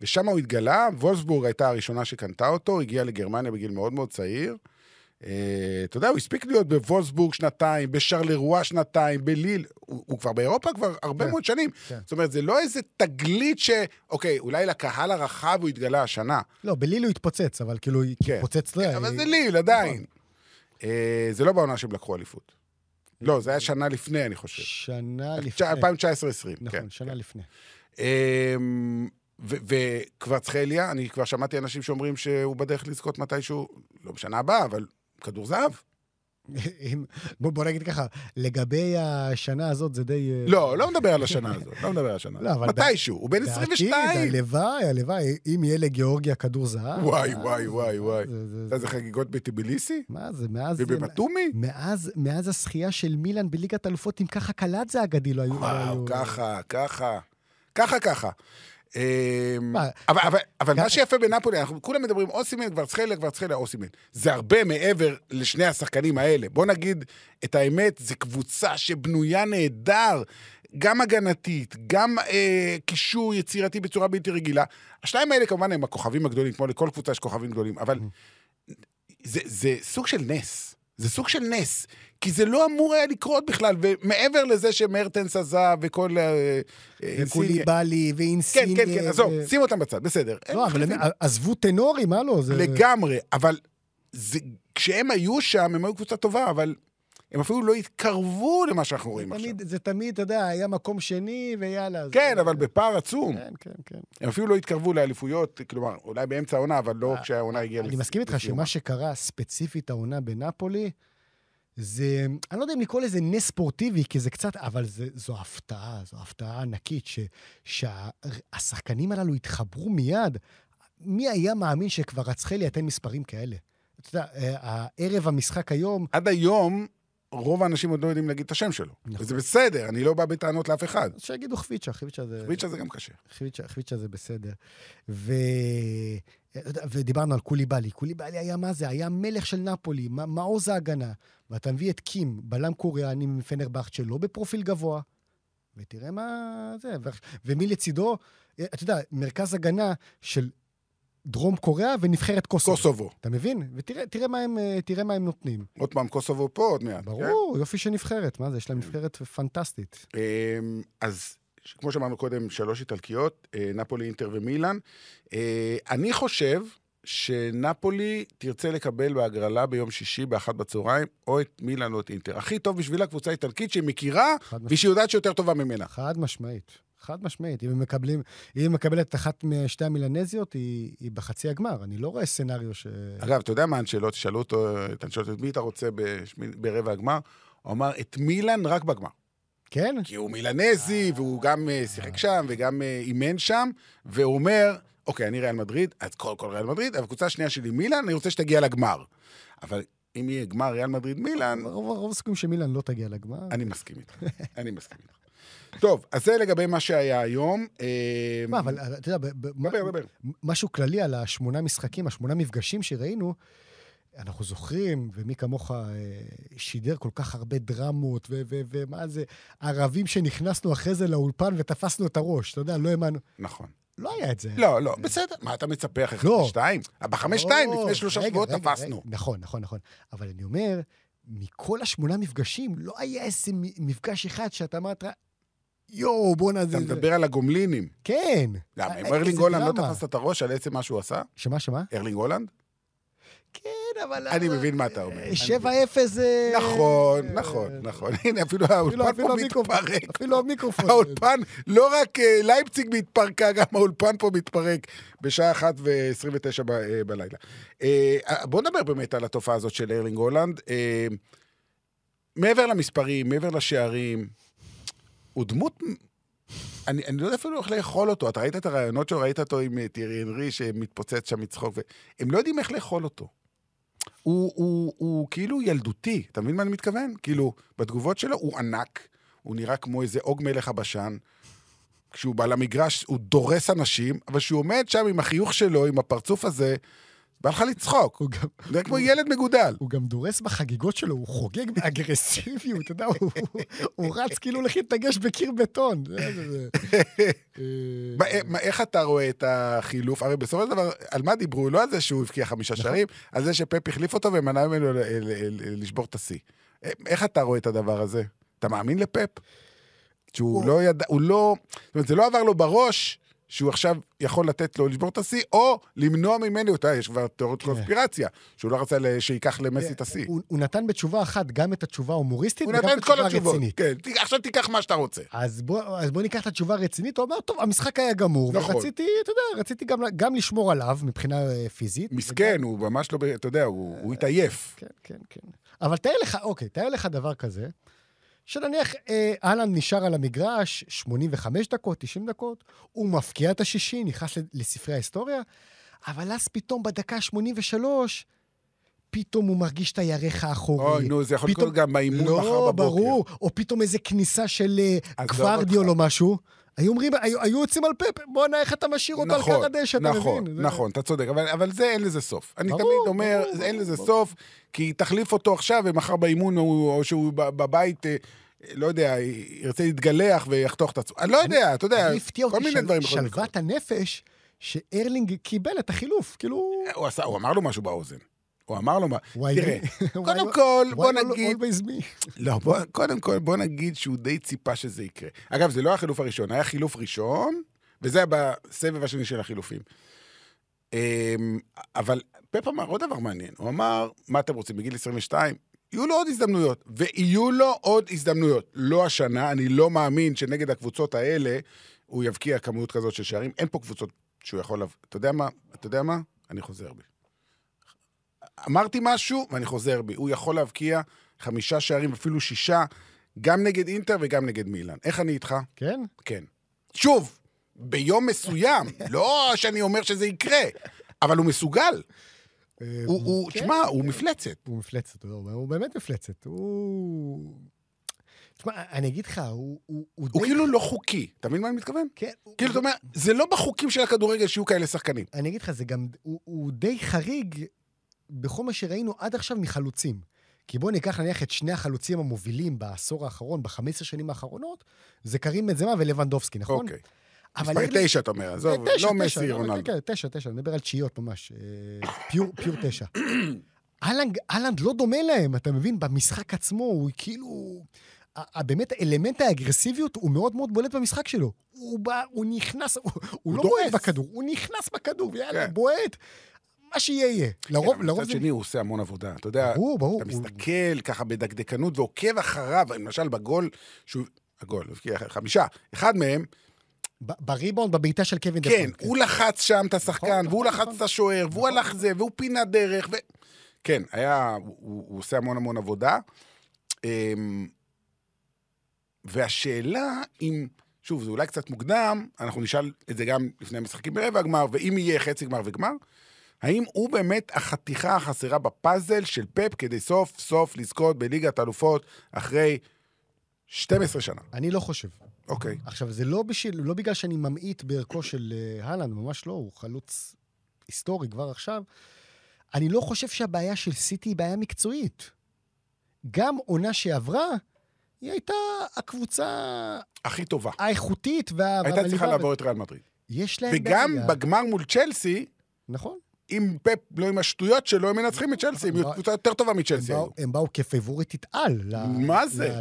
ושם הוא התגלה, וולסבורג הייתה הראשונה שקנתה אותו, הגיע לגרמניה בגיל מאוד מאוד צעיר. אה, אתה יודע, הוא הספיק להיות בוולסבורג שנתיים, בשרלרואה שנתיים, בליל, הוא, הוא כבר באירופה כבר הרבה כן, מאוד שנים. כן. זאת אומרת, זה לא איזה תגלית ש... אוקיי, אולי לקהל הרחב הוא התגלה השנה. לא, בליל הוא התפוצץ, אבל כאילו, כן. התפוצץ... לא, אבל אה, זה ליל, עדיין. אה, זה לא בעונה שהם לקחו אליפות. לא, זה היה שנה לפני, אני חושב. שנה לפני. 2019-2020, נכון, כן. שנה לפני. אמ, וקוורצחליה, אני כבר שמעתי אנשים שאומרים שהוא בדרך לזכות מתישהו, לא בשנה הבאה, אבל כדור זהב. אם- בוא בוא נגיד ככה, לגבי השנה הזאת זה די... אה, לא, לא מדבר על השנה הזאת, לא מדבר על השנה לא. אבל מתישהו, הוא בן בעתיד, 22. הלוואי, הלוואי, אם יהיה לגיאורגיה כדור זהב. וואי, אה, וואי, זה- וואי, וואי. זה- זה- אתה זה חגיגות בטיביליסי? מה זה, מאז... ובבטומי? מאז, מאז הזכייה של מילאן בליגת אלופות עם ככה קלאצה האגדי לא היו... לא וואו, ככה, ככה, ככה, ככה. אמ? אבל, מה שיפה בנפולי, אנחנו כולם מדברים אוסימן, קוורצחליה, קוורצחליה, אוסימן. זה הרבה מעבר לשני השחקנים האלה. בוא נגיד את האמת, זו קבוצה שבנויה נהדר, גם הגנתית, גם אה, קישור יצירתי בצורה בלתי רגילה. השניים האלה כמובן הם הכוכבים הגדולים, כמו לכל קבוצה יש כוכבים גדולים, אבל זה, זה סוג של נס. זה סוג של נס, כי זה לא אמור היה לקרות בכלל, ומעבר לזה שמרטנס עזב וכל... אה, אה, וקוליבאלי כן, ואינסיניה. כן, כן, עזוב, שים אותם בצד, בסדר. לא, אבל הם. עזבו טנורים, מה לא? לגמרי, אבל כשהם היו שם, הם היו קבוצה טובה, אבל הם אפילו לא התקרבו למה שאנחנו רואים עכשיו. תמיד, זה תמיד, אתה יודע, היה מקום שני, ויאללה. כן, אבל בפער עצום. כן, כן, כן. הם אפילו לא התקרבו לאליפויות, כלומר, אולי באמצע העונה, אבל לא כשהעונה הגיעה אה, אני מסכים איתך. שמה שקרה ספציפית העונה בנפולי, זה, אני לא יודע אם לקרוא לזה נס ספורטיבי, כי זה קצת, אבל זה, זו הפתעה, זו הפתעה ענקית, ש, שהשחקנים הללו התחברו מיד. מי היה מאמין שכבר רצחלי ייתן מספרים כאלה? אתה יודע, אה, הערב המשחק היום, עד היום, רוב האנשים עוד לא יודעים להגיד את השם שלו. נכון. וזה בסדר, אני לא בא בטענות לאף אחד. אז שיגידו חביצ'ה, חביצ'ה זה... חביצ'ה זה גם קשה. חביצ'ה, חביצ'ה זה בסדר. ו... ודיברנו על קוליבאלי. קוליבאלי היה מה זה? היה מלך של נפולי, מעוז ההגנה. ואתה מביא את קים, בלם קוריאני מפנרבכט שלו בפרופיל גבוה, ותראה מה זה. ו... ומי לצידו, אתה יודע, מרכז הגנה של דרום קוריאה ונבחרת קוסובו. קוסובו. אתה מבין? ותראה תראה מה, הם, אה, תראה מה הם נותנים. עוד פעם, קוסובו פה עוד מעט. כן? ברור, יופי של נבחרת. מה זה? יש להם נבחרת פנטסטית. אמ, אז כמו שאמרנו קודם, שלוש איטלקיות, אה, נפולי, אינטר ומילאן. אה, אני חושב שנפולי תרצה לקבל בהגרלה ביום שישי באחת בצהריים, או את מילאן או את אינטר. הכי טוב בשבילה קבוצה איטלקית שהיא מכירה. ושהיא יודעת שיותר טובה ממנה. חד משמעית. חד משמעית. אם הם מקבלים, אם היא מקבלת אחת משתי המילנזיות, היא, היא בחצי הגמר. אני לא רואה סצנריו ש... אגב, אתה יודע מה הנשאלות? תשאלו אותו, את הנשאלות, את מי אתה רוצה בשמי- ברבע הגמר? הוא אמר, את מילאן רק בגמר. כן? כי הוא מילנזי, והוא גם אה, שיחק שם וגם אה, אימן שם, והוא אומר, אוקיי, אני ריאל מדריד, אז כל כל ריאל מדריד, אבל הקבוצה השנייה שלי מילאן, אני רוצה שתגיע לגמר. אבל אם יהיה גמר ריאל מדריד מילאן, רוב, רוב הסיכויים שמילן לא תגיע לגמר. אני מסכים איתך. אני מסכים איתך. טוב, אז זה לגבי מה שהיה היום. אה, מה, אבל אתה יודע, דבר, דבר. משהו כללי על השמונה משחקים, השמונה מפגשים שראינו, אנחנו זוכרים, ומי כמוך אה, שידר כל כך הרבה דרמות, ומה זה, ערבים שנכנסנו אחרי זה לאולפן ותפסנו את הראש, אתה יודע, לא האמנו. נכון. לא היה את זה. לא, לא, בסדר. מה אתה מצפה אחרי לא. חמש שתיים? בחמש שתיים, לא, לפני שלושה שבועות תפסנו. נכון, נכון, נכון. אבל אני אומר, מכל השמונה מפגשים, לא היה איזה מפגש אחד שאתה אמרת, יואו, בואנה, אתה זה... מדבר על הגומלינים. כן. למה, אם איזה ארלינג הולנד לא. תפס את הראש על עצם מה שהוא עשה? שמה, שמה? ארלינג הולנד? כן, אבל... אני מבין מה אתה אומר. אני שבע אפס זה... נכון, נכון, נכון. הנה, אפילו האולפן פה. מתפרק. אפילו המיקרופון. האולפן, לא רק אה, לייפציג התפרקה, גם האולפן פה מתפרק בשעה אחת ו-29 ב- אה, בלילה. אה, בואו נדבר באמת על התופעה הזאת של ארלינג הולנד. אה, מעבר למספרים, מעבר לשערים, הוא דמות... אני, אני לא יודע אפילו איך לאכול אותו. אתה ראית את הרעיונות שלו, ראית אותו עם אה, טירי הנרי שמתפוצץ שם מצחוק, והם לא יודעים איך לאכול אותו. הוא, הוא, הוא כאילו ילדותי, אתה מבין מה אני מתכוון? כאילו, בתגובות שלו הוא ענק, הוא נראה כמו איזה עוג מלך הבשן. כשהוא בא למגרש, הוא דורס אנשים, אבל כשהוא עומד שם עם החיוך שלו, עם הפרצוף הזה, בא לך לצחוק. הוא גם... נראה כמו ילד מגודל. הוא גם דורס בחגיגות שלו, הוא חוגג באגרסיביות, אתה יודע, הוא- רץ כאילו לכי תגש בקיר בטון. זה- זה- זה. אה, איך אתה רואה את החילוף? הרי בסופו של דבר, על מה דיברו? לא על זה שהוא הבקיע חמישה שערים, על זה שפפ החליף אותו ומנע ממנו לשבור את השיא. אה, איך אתה רואה את הדבר הזה? אתה מאמין לפפ? שהוא הוא- לא ידע, הוא לא... זאת אומרת, זה לא עבר לו בראש שהוא עכשיו יכול לתת לו לשבור את השיא, או למנוע ממנו, אתה יודע, יש כבר תיאוריות כן. קונספירציה, שהוא לא רצה שייקח למסי את השיא. הוא הוא נתן בתשובה אחת גם את התשובה ההומוריסטית וגם את התשובה. הרצינית. כן, ת- עכשיו תיקח מה שאתה רוצה. אז בוא, אז בוא ניקח את התשובה הרצינית, הוא אמר, טוב, המשחק היה גמור, נכון. ורציתי, אתה יודע, רציתי גם, גם לשמור עליו מבחינה אה, פיזית. מסכן, הוא ממש לא, אתה יודע, הוא הוא התעייף. כן, כן, כן. אבל תאר לך, אוקיי, תאר לך דבר כזה, שנניח אה, אהלן נשאר על המגרש 85 דקות, 90 דקות, הוא מפקיע את השישי, נכנס לספרי ההיסטוריה, אבל אז פתאום בדקה 83, פתאום הוא מרגיש את הירך האחורי. אוי, נו, זה יכול פתאום- לקרות גם באימון מחר לא, בבוקר. ברור. או פתאום איזה כניסה של אה, אותך. או משהו. היו אומרים, היו, היו יוצאים על פפ, בואנה, איך אתה משאיר אותו נכון, על קר הדשא, אתה נכון, מבין? זה- נכון, אתה צודק, אבל, אבל זה אין לזה סוף. אני ברור, תמיד אומר, ברור, אין לזה ברור. סוף, כי תחליף אותו עכשיו, ומחר באימון, הוא, או שהוא בבית, אה, לא יודע, ירצה להתגלח ויחתוך את עצמו. אני לא יודע, אתה יודע, כל מיני דברים יכולים לקרות. שלוות הנפש, שארלינג קיבל את החילוף, כאילו... הוא אמר לו משהו באוזן. הוא אמר לו מה... תראה? קודם כל, בוא נגיד... לא, בוא, קודם כל, בוא נגיד שהוא די ציפה שזה יקרה. אגב, זה לא החילוף הראשון, היה חילוף ראשון, וזה היה בסבב השני של החילופים. אמ, אבל פפ אמר עוד דבר מעניין, הוא אמר, מה אתם רוצים, בגיל 22? יהיו לו עוד הזדמנויות, ויהיו לו עוד הזדמנויות. לא השנה, אני לא מאמין שנגד הקבוצות האלה הוא יבקיע כמות כזאת של שערים. אין פה קבוצות שהוא יכול... אתה יודע מה? אתה יודע מה? אני חוזר בי. אמרתי משהו, ואני חוזר בי. הוא יכול להבקיע חמישה שערים, אפילו שישה, גם נגד אינטר וגם נגד מילאן. איך אני איתך? כן? כן. שוב, ביום מסוים, לא שאני אומר שזה יקרה, אבל הוא מסוגל. אה, הוא, הוא, כן. תשמע, הוא מפלצת. הוא מפלצת, הוא באמת מפלצת. הוא... תשמע, אני אגיד לך, הוא... הוא, הוא הוא די- כאילו לא חוקי, אתה מבין מה אני מתכוון? כן, כאילו, אתה אומר, זה לא בחוקים של הכדורגל שיהיו כאלה שחקנים. אני אגיד לך, זה גם... הוא, הוא די חריג בכל מה שראינו עד עכשיו מחלוצים. כי בואו ניקח נניח את שני החלוצים המובילים בעשור האחרון, ב-15 שנים האחרונות, זה קרים בנזמה ולבנדובסקי, נכון? אוקיי. מספר תשע, אתה אומר, עזוב, תשע, לא מסי רונלדו. כן, כן, תשע, תשע, אני מדבר על תשיעיות ממש. אה, פיור, תשע. אהלנד, לא דומה להם, אתה מבין? במשחק עצמו, הוא כאילו... באמת, אלמנט האגרסיביות הוא מאוד מאוד בולט במשחק שלו. הוא בא, הוא נכנס, הוא, הוא לא. בועט בכדור, הוא נכנס בכדור, ויאללה, כן. בועט. מה שיהיה יהיה. לרוב, כן, לרוב מצד זה... שני, הוא עושה המון עבודה. אתה יודע, ברור, ברור. אתה מסתכל ככה בדקדקנות ועוקב אחריו, למשל בגול, שהוא... הגול, הבקיע חמישה. אחד מהם, ב- בריבאונד, בבעיטה של קווין כן, דפון. הוא לחץ שם את השחקן, נכון, והוא נכון, לחץ נכון. את השוער, והוא הלך זה, והוא פינה דרך, ו... כן, היה, הוא, הוא עושה המון המון עבודה. אמ, והשאלה אם, שוב, זה אולי קצת מוקדם, אנחנו נשאל את זה גם לפני המשחקים ברבע הגמר, ואם יהיה חצי גמר וגמר, האם הוא באמת החתיכה החסרה בפאזל של פפ כדי סוף סוף לזכות בליגת האלופות אחרי 12 שנה? אני לא חושב. אוקיי. עכשיו, זה לא, בשביל, לא בגלל שאני ממעיט בערכו של אה, אהלנד, ממש לא, הוא חלוץ היסטורי כבר עכשיו. אני לא חושב שהבעיה של סיטי היא בעיה מקצועית. גם עונה שעברה, היא הייתה הקבוצה הכי טובה. האיכותית וה... הייתה צריכה. לעבור את ריאל מדריד. יש להם וגם בעיה. בגמר מול צ'לסי, נכון. אם פפ לא עם השטויות שלו, הם מנצחים את צ'לסי, הם קבוצה יותר טובה מצ'לסי. הם באו כפייבוריטית על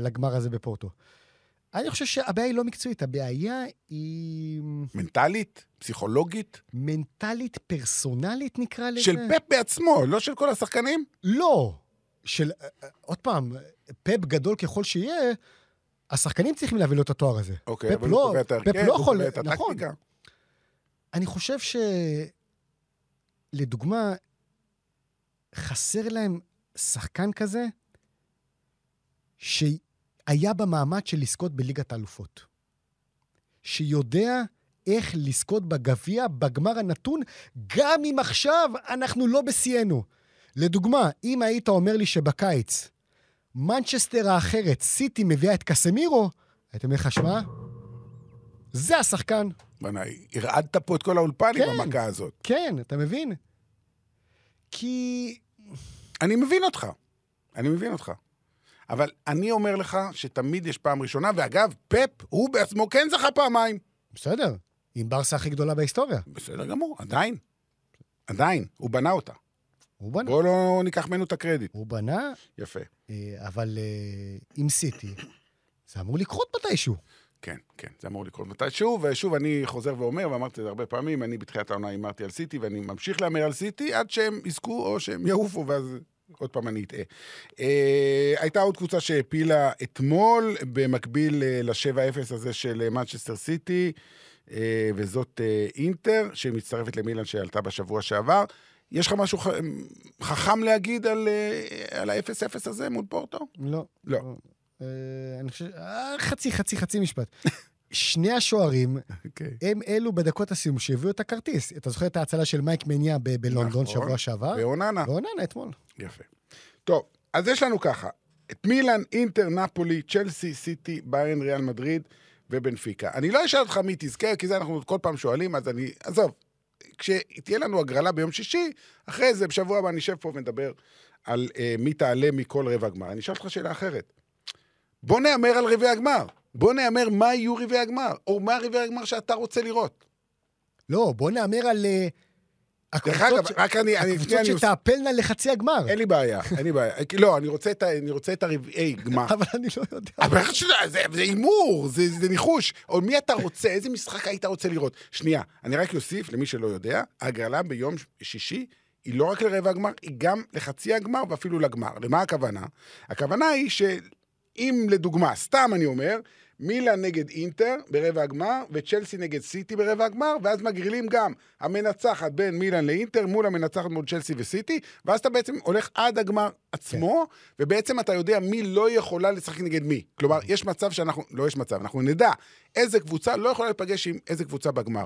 לגמר הזה בפורטו. אני חושב שהבעיה היא לא מקצועית, הבעיה היא מנטלית? פסיכולוגית? מנטלית פרסונלית, נקרא לזה. של פפ בעצמו, לא של כל השחקנים? לא. של, עוד פעם, פפ גדול ככל שיהיה, השחקנים צריכים להביא לו את התואר הזה. אוקיי, פפ אבל לא- הוא קובע את ההרכב, לא הוא יכול- קובע את נכון. הטקטיקה. אני חושב ש... לדוגמה, חסר להם שחקן כזה שהיה במעמד של לזכות בליגת האלופות. שיודע איך לזכות בגביע בגמר הנתון, גם אם עכשיו אנחנו לא בשיאנו. לדוגמה, אם היית אומר לי שבקיץ מנצ'סטר האחרת, סיטי מביאה את קסמירו, הייתי אומר לך, שמע, זה השחקן. בוא'נה, הרעדת פה את כל האולפן עם כן. המכה הזאת. כן, אתה מבין? כי... אני מבין אותך. אני מבין אותך. אבל אני אומר לך שתמיד יש פעם ראשונה, ואגב, פפ, הוא בעצמו כן זכה פעמיים. בסדר, עם ברסה הכי גדולה בהיסטוריה. בסדר גמור, עדיין. עדיין, הוא בנה אותה. הוא בנה. בואו לא ניקח ממנו את הקרדיט. הוא בנה, יפה. אה, אבל אה, עם סיטי, זה אמור לקרות מתישהו. כן, כן, זה אמור לקרות מתישהו, ושוב, אני חוזר ואומר, ואמרתי את זה הרבה פעמים, אני בתחילת העונה הימרתי על סיטי, ואני ממשיך להמר על סיטי עד שהם יזכו או שהם יעופו, ואז עוד פעם אני אטעה. אה, הייתה עוד קבוצה שהעפילה אתמול, במקביל אה, ל-7-0 הזה של מנצ'סטר סיטי, אה, וזאת אה, אינטר, שמצטרפת למילאן שעלתה בשבוע שעבר. יש לך משהו ח... חכם להגיד על, אה, על ה-0-0 הזה מול פורטו? לא. לא. אה, אני חושב... אה, חצי, חצי, חצי משפט. שני השוערים אוקיי. הם אלו בדקות הסיום שהביאו את הכרטיס. אתה זוכר את ההצלה של מייק מניה ב- בלונדון נכון. שבוע שעבר? ואוננה. ואוננה אתמול. יפה. טוב, אז יש לנו ככה, את מילאן, אינטר, נפולי, צ'לסי, סיטי, ביירן, ריאל מדריד ובנפיקה. אני לא אשאל אותך מי תזכה, כי זה אנחנו כל פעם שואלים, אז אני... עזוב, כשתהיה לנו הגרלה ביום שישי, אחרי זה, בשבוע הבא נשב פה ונדבר על אה, מי תעלה מכל רבע הגמר. אני אשאל אותך שאלה אחרת. בוא נהמר על רבעי הגמר. בוא נהמר מה יהיו רבעי הגמר, או מה רבעי הגמר שאתה רוצה לראות. לא, בוא נהמר על אה, דרך אגב, רק אני... אני- הקבוצות אני- שתעפלנה לחצי הגמר. אין לי בעיה, אין לי בעיה. לא, אני רוצה את ה- אני רוצה את הרבעי גמר. אבל אני לא יודע. אבל איך שזה, זה זה הימור, זה, זה ניחוש. או מי אתה רוצה, איזה משחק היית רוצה לראות? שנייה, אני רק אוסיף, למי שלא יודע, ההגרלה ביום שישי היא לא רק לרבע הגמר, היא גם לחצי הגמר ואפילו לגמר. למה הכוונה? הכוונה היא שאם לדוגמה, סתם אני אומר, מילאן נגד אינטר ברבע הגמר, וצ'לסי נגד סיטי ברבע הגמר, ואז מגרילים גם המנצחת בין מילאן לאינטר מול המנצחת מול צ'לסי וסיטי, ואז אתה בעצם הולך עד הגמר עצמו, ובעצם אתה יודע מי לא יכולה לשחק נגד מי. כלומר, יש מצב שאנחנו, לא יש מצב, אנחנו נדע איזה קבוצה לא יכולה להיפגש עם איזה קבוצה בגמר.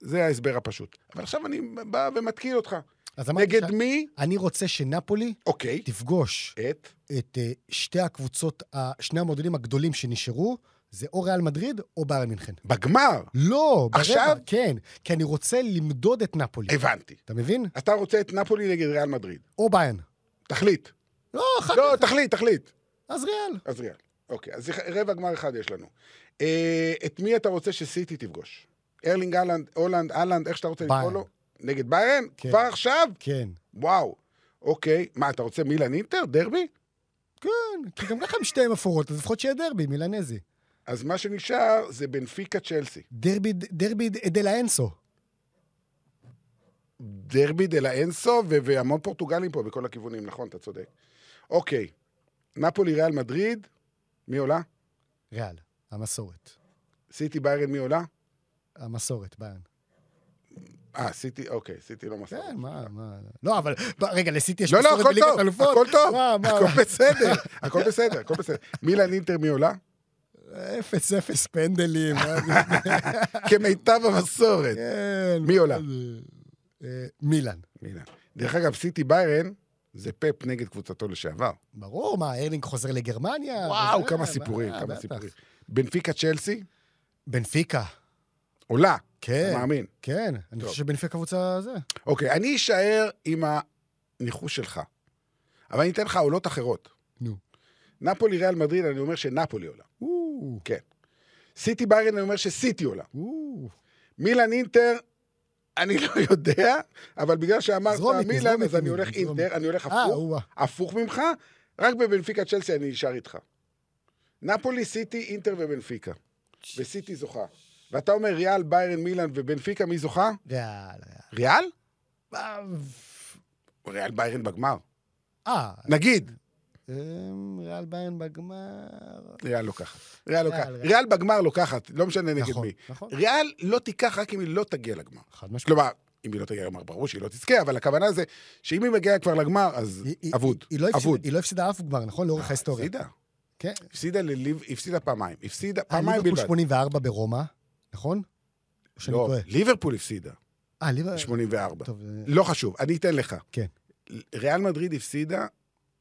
זה ההסבר הפשוט. אבל עכשיו אני בא ומתקיל אותך. נגד ש- מי? אני רוצה שנפולי אוקיי. תפגוש את? את אה, שתי הקבוצות, ה- שני המועדונים הגדולים שנשארו, זה או ריאל מדריד או ביירן מינכן. בגמר. לא, ברבע, עכשיו? כן, כי אני רוצה למדוד את נפולי. הבנתי. אתה מבין? אתה רוצה את נפולי נגד ריאל מדריד. או ביירן. תחליט. לא, אחר לא, כך. תחליט, תחליט. אז ריאל. אז ריאל. אוקיי, אז רבע גמר אחד יש לנו. אה, את מי אתה רוצה שסיטי תפגוש? ארלינג אהלנד, הולנד, אהלנד, איך שאתה רוצה לקרוא. לו? נגד ביירן? כן. כבר עכשיו? כן. וואו. אוקיי. מה, אתה רוצה מילאן אינטר? דרבי? כן, כי גם ככה הם שתי מפורות, אז לפחות שיהיה דרבי, מילנזי. אז מה שנשאר זה בנפיקה צ'לסי. דרבי, דרבי דלה אנסו. דרבי דה לה אנסו, ו- והמון פורטוגלים פה בכל הכיוונים, נכון, אתה צודק. אוקיי. נפולי ריאל מדריד, מי עולה? ריאל, המסורת. סיטי ביירן, מי עולה? המסורת, ביירן. אה, סיטי, אוקיי, סיטי לא מסורת. כן, מה, מה... לא, אבל ב- רגע, לסיטי יש לא, לא, מסורת הכל בליגת טוב, אלופות? הכל טוב, מה, מה, הכל בסדר, הכל בסדר, הכל בסדר. מילאן אינטר מי עולה? אפס אפס פנדלים. כמיטב המסורת. כן. מי עולה? אה, מילאן. מילאן. דרך אגב, סיטי ביירן זה פפ נגד קבוצתו לשעבר. ברור, מה, ארלינג חוזר לגרמניה? וואו, כמה מה, סיפורים, כמה בטח. סיפורים. בנפיקה צ'לסי בנפיקה, עולה, כן. אתה מאמין. כן, אני. חושב שבנפיקה קבוצה זה. אוקיי, אני אשאר עם הניחוש שלך, אבל אני אתן לך עולות אחרות. נו. נפולי ריאל מדריד, אני אומר שנפולי עולה. או, כן. סיטי ביירן, אני אומר שסיטי עולה. או. מילאן אינטר, אני לא יודע, אבל בגלל שאמרת מילאן, אז אני הולך אינטר, אני הולך אה, הפוך. הפוך ממך, רק בבנפיקה צ'לסי אני נשאר איתך. נפולי, סיטי, אינטר ובנפיקה. וסיטי זוכה. ואתה אומר ריאל, ביירן, מילאן ובנפיקה, מי זוכה? ריאל, ריאל? ריאל. ריאל ביירן בגמר. אה, נגיד. אמ, ריאל ביירן בגמר. ריאל לוקחת. ריאל לוקחת. ריאל. ריאל בגמר לוקחת, לא משנה נגד נכון, מי. נכון. ריאל לא תיקח רק אם היא לא תגיע לגמר. חד משמעית. כלומר, אם היא לא תגיע לגמר, ברור שהיא לא תזכה, אבל הכוונה זה שאם היא מגיעה כבר לגמר, אז אבוד. היא לא הפסידה- אבוד. היא לא הפסידה אף גמר, נכון? לאורך ההיסטוריה. הפסידה. כן. הפסידה לליב, הפסידה פעמיים. הפסידה אה, פעמיים ליברפול בלבד. 84 ברומא, נכון? או שאני לא, טועה? ליברפול הפסידה, אה, ליברפול... 84. טוב, אה, לא חשוב, אני אתן לך. כן. ריאל מדריד הפסידה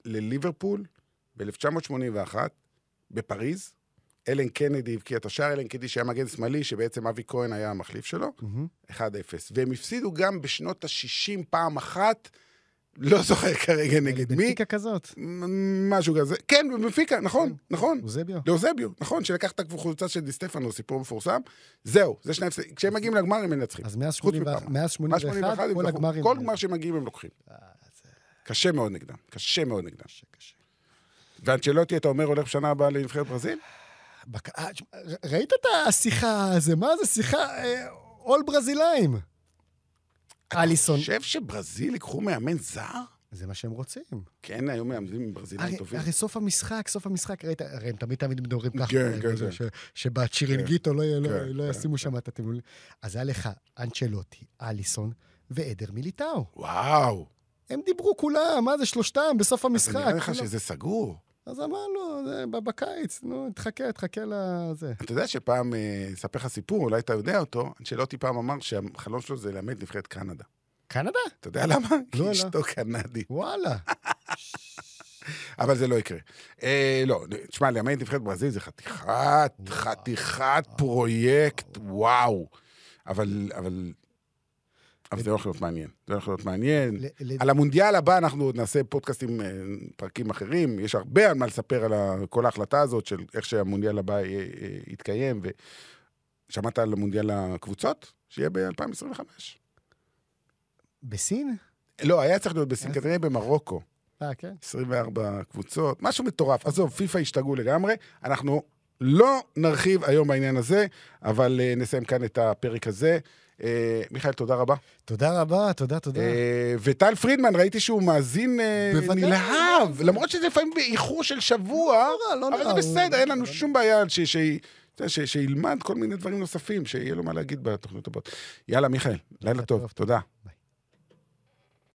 לליברפול ב-1981 בפריז. אלן קנדי הבקיע את השער, אלן קנדי שהיה מגן שמאלי, שבעצם אבי כהן היה המחליף שלו, מהמם. 1-0. והם הפסידו גם בשנות ה-60 פעם אחת, לא זוכר כרגע נגד מי, בנפיקה כזאת. משהו כזה. כן, במפיקה, נכון, נכון. אוזביו. לאוזביו, נכון, שלקח את הקבוצה של דיסטפנו, סיפור מפורסם. זהו, זה שני הפסדים. כשהם מגיעים לגמר הם מנצחים. אז מאז חוץ 81, מפעם. מאז 81, הם כל. הגמרים... כל גמר שמגיעים הם לוקחים. אה, קשה מאוד נגדם, קשה מאוד נגדם. קשה, קשה. ואנצ'לוטי, אתה אומר, הולך בשנה הבאה לנבחרת ברזיל? אה, ראית את השיחה, זה מה זה שיחה? אה, עול ברזילאים. אליסון. אני חושב שברזיל ייקחו מאמן זר? זה מה שהם רוצים. כן, היו מאמנים ברזילאים הרי, טובים. הרי סוף המשחק, סוף המשחק, ראית, הרי הם תמיד תמיד מדברים ככה, כן, כן, ש- כן. ש- שבצ'ירינגיטו לא, לא, כן, לא כן, ישימו שם את התמלולים. אז היה לך אנצ'לוטי, אליסון ועדר מיליטאו. וואו. הם דיברו כולם, מה זה שלושתם בסוף אז המשחק. נראה לך כולם. שזה סגור. אז אמרנו, זה בקיץ, נו, תחכה, תחכה לזה. אתה יודע שפעם, אה, אספר לך סיפור, אולי אתה יודע אותו, אנצ'לוטי פעם אמר שהחלום שלו זה את נבחרת קנדה. קנדה? אתה יודע למה? כי לא. אשתו קנדי. וואלה. אבל זה לא יקרה. אה, לא, תשמע, לאמן נבחרת ברזיל זה חתיכת, חתיכת פרויקט, וואו. אבל, אבל... אבל זה הולך להיות מעניין. זה הולך להיות מעניין. על המונדיאל הבא אנחנו עוד נעשה פודקאסטים, אה, פרקים אחרים. יש הרבה על מה לספר על כל ההחלטה הזאת של איך שהמונדיאל הבא אה, יתקיים. ושמעת על המונדיאל הקבוצות? שיהיה ב-2025. בסין? לא, היה צריך להיות בסין, אז- כנראה במרוקו. אה, כן. 24 קבוצות, משהו מטורף. עזוב, פיפ"א השתגעו לגמרי. אנחנו לא נרחיב היום בעניין הזה, אבל נסיים כאן את הפרק הזה. Uh, מיכאל, תודה רבה. תודה רבה, תודה, תודה. Uh, וטל פרידמן, ראיתי שהוא מאזין בוודאי. נלהב, למרות שזה לפעמים באיחור של שבוע, נורא, לא אבל נורא. זה בסדר, אין לנו אבל- שום בעיה שילמד כל מיני דברים נוספים, שיהיה לו מה להגיד בתוכניות הבאות. יאללה, מיכאל, לילה טוב. תודה.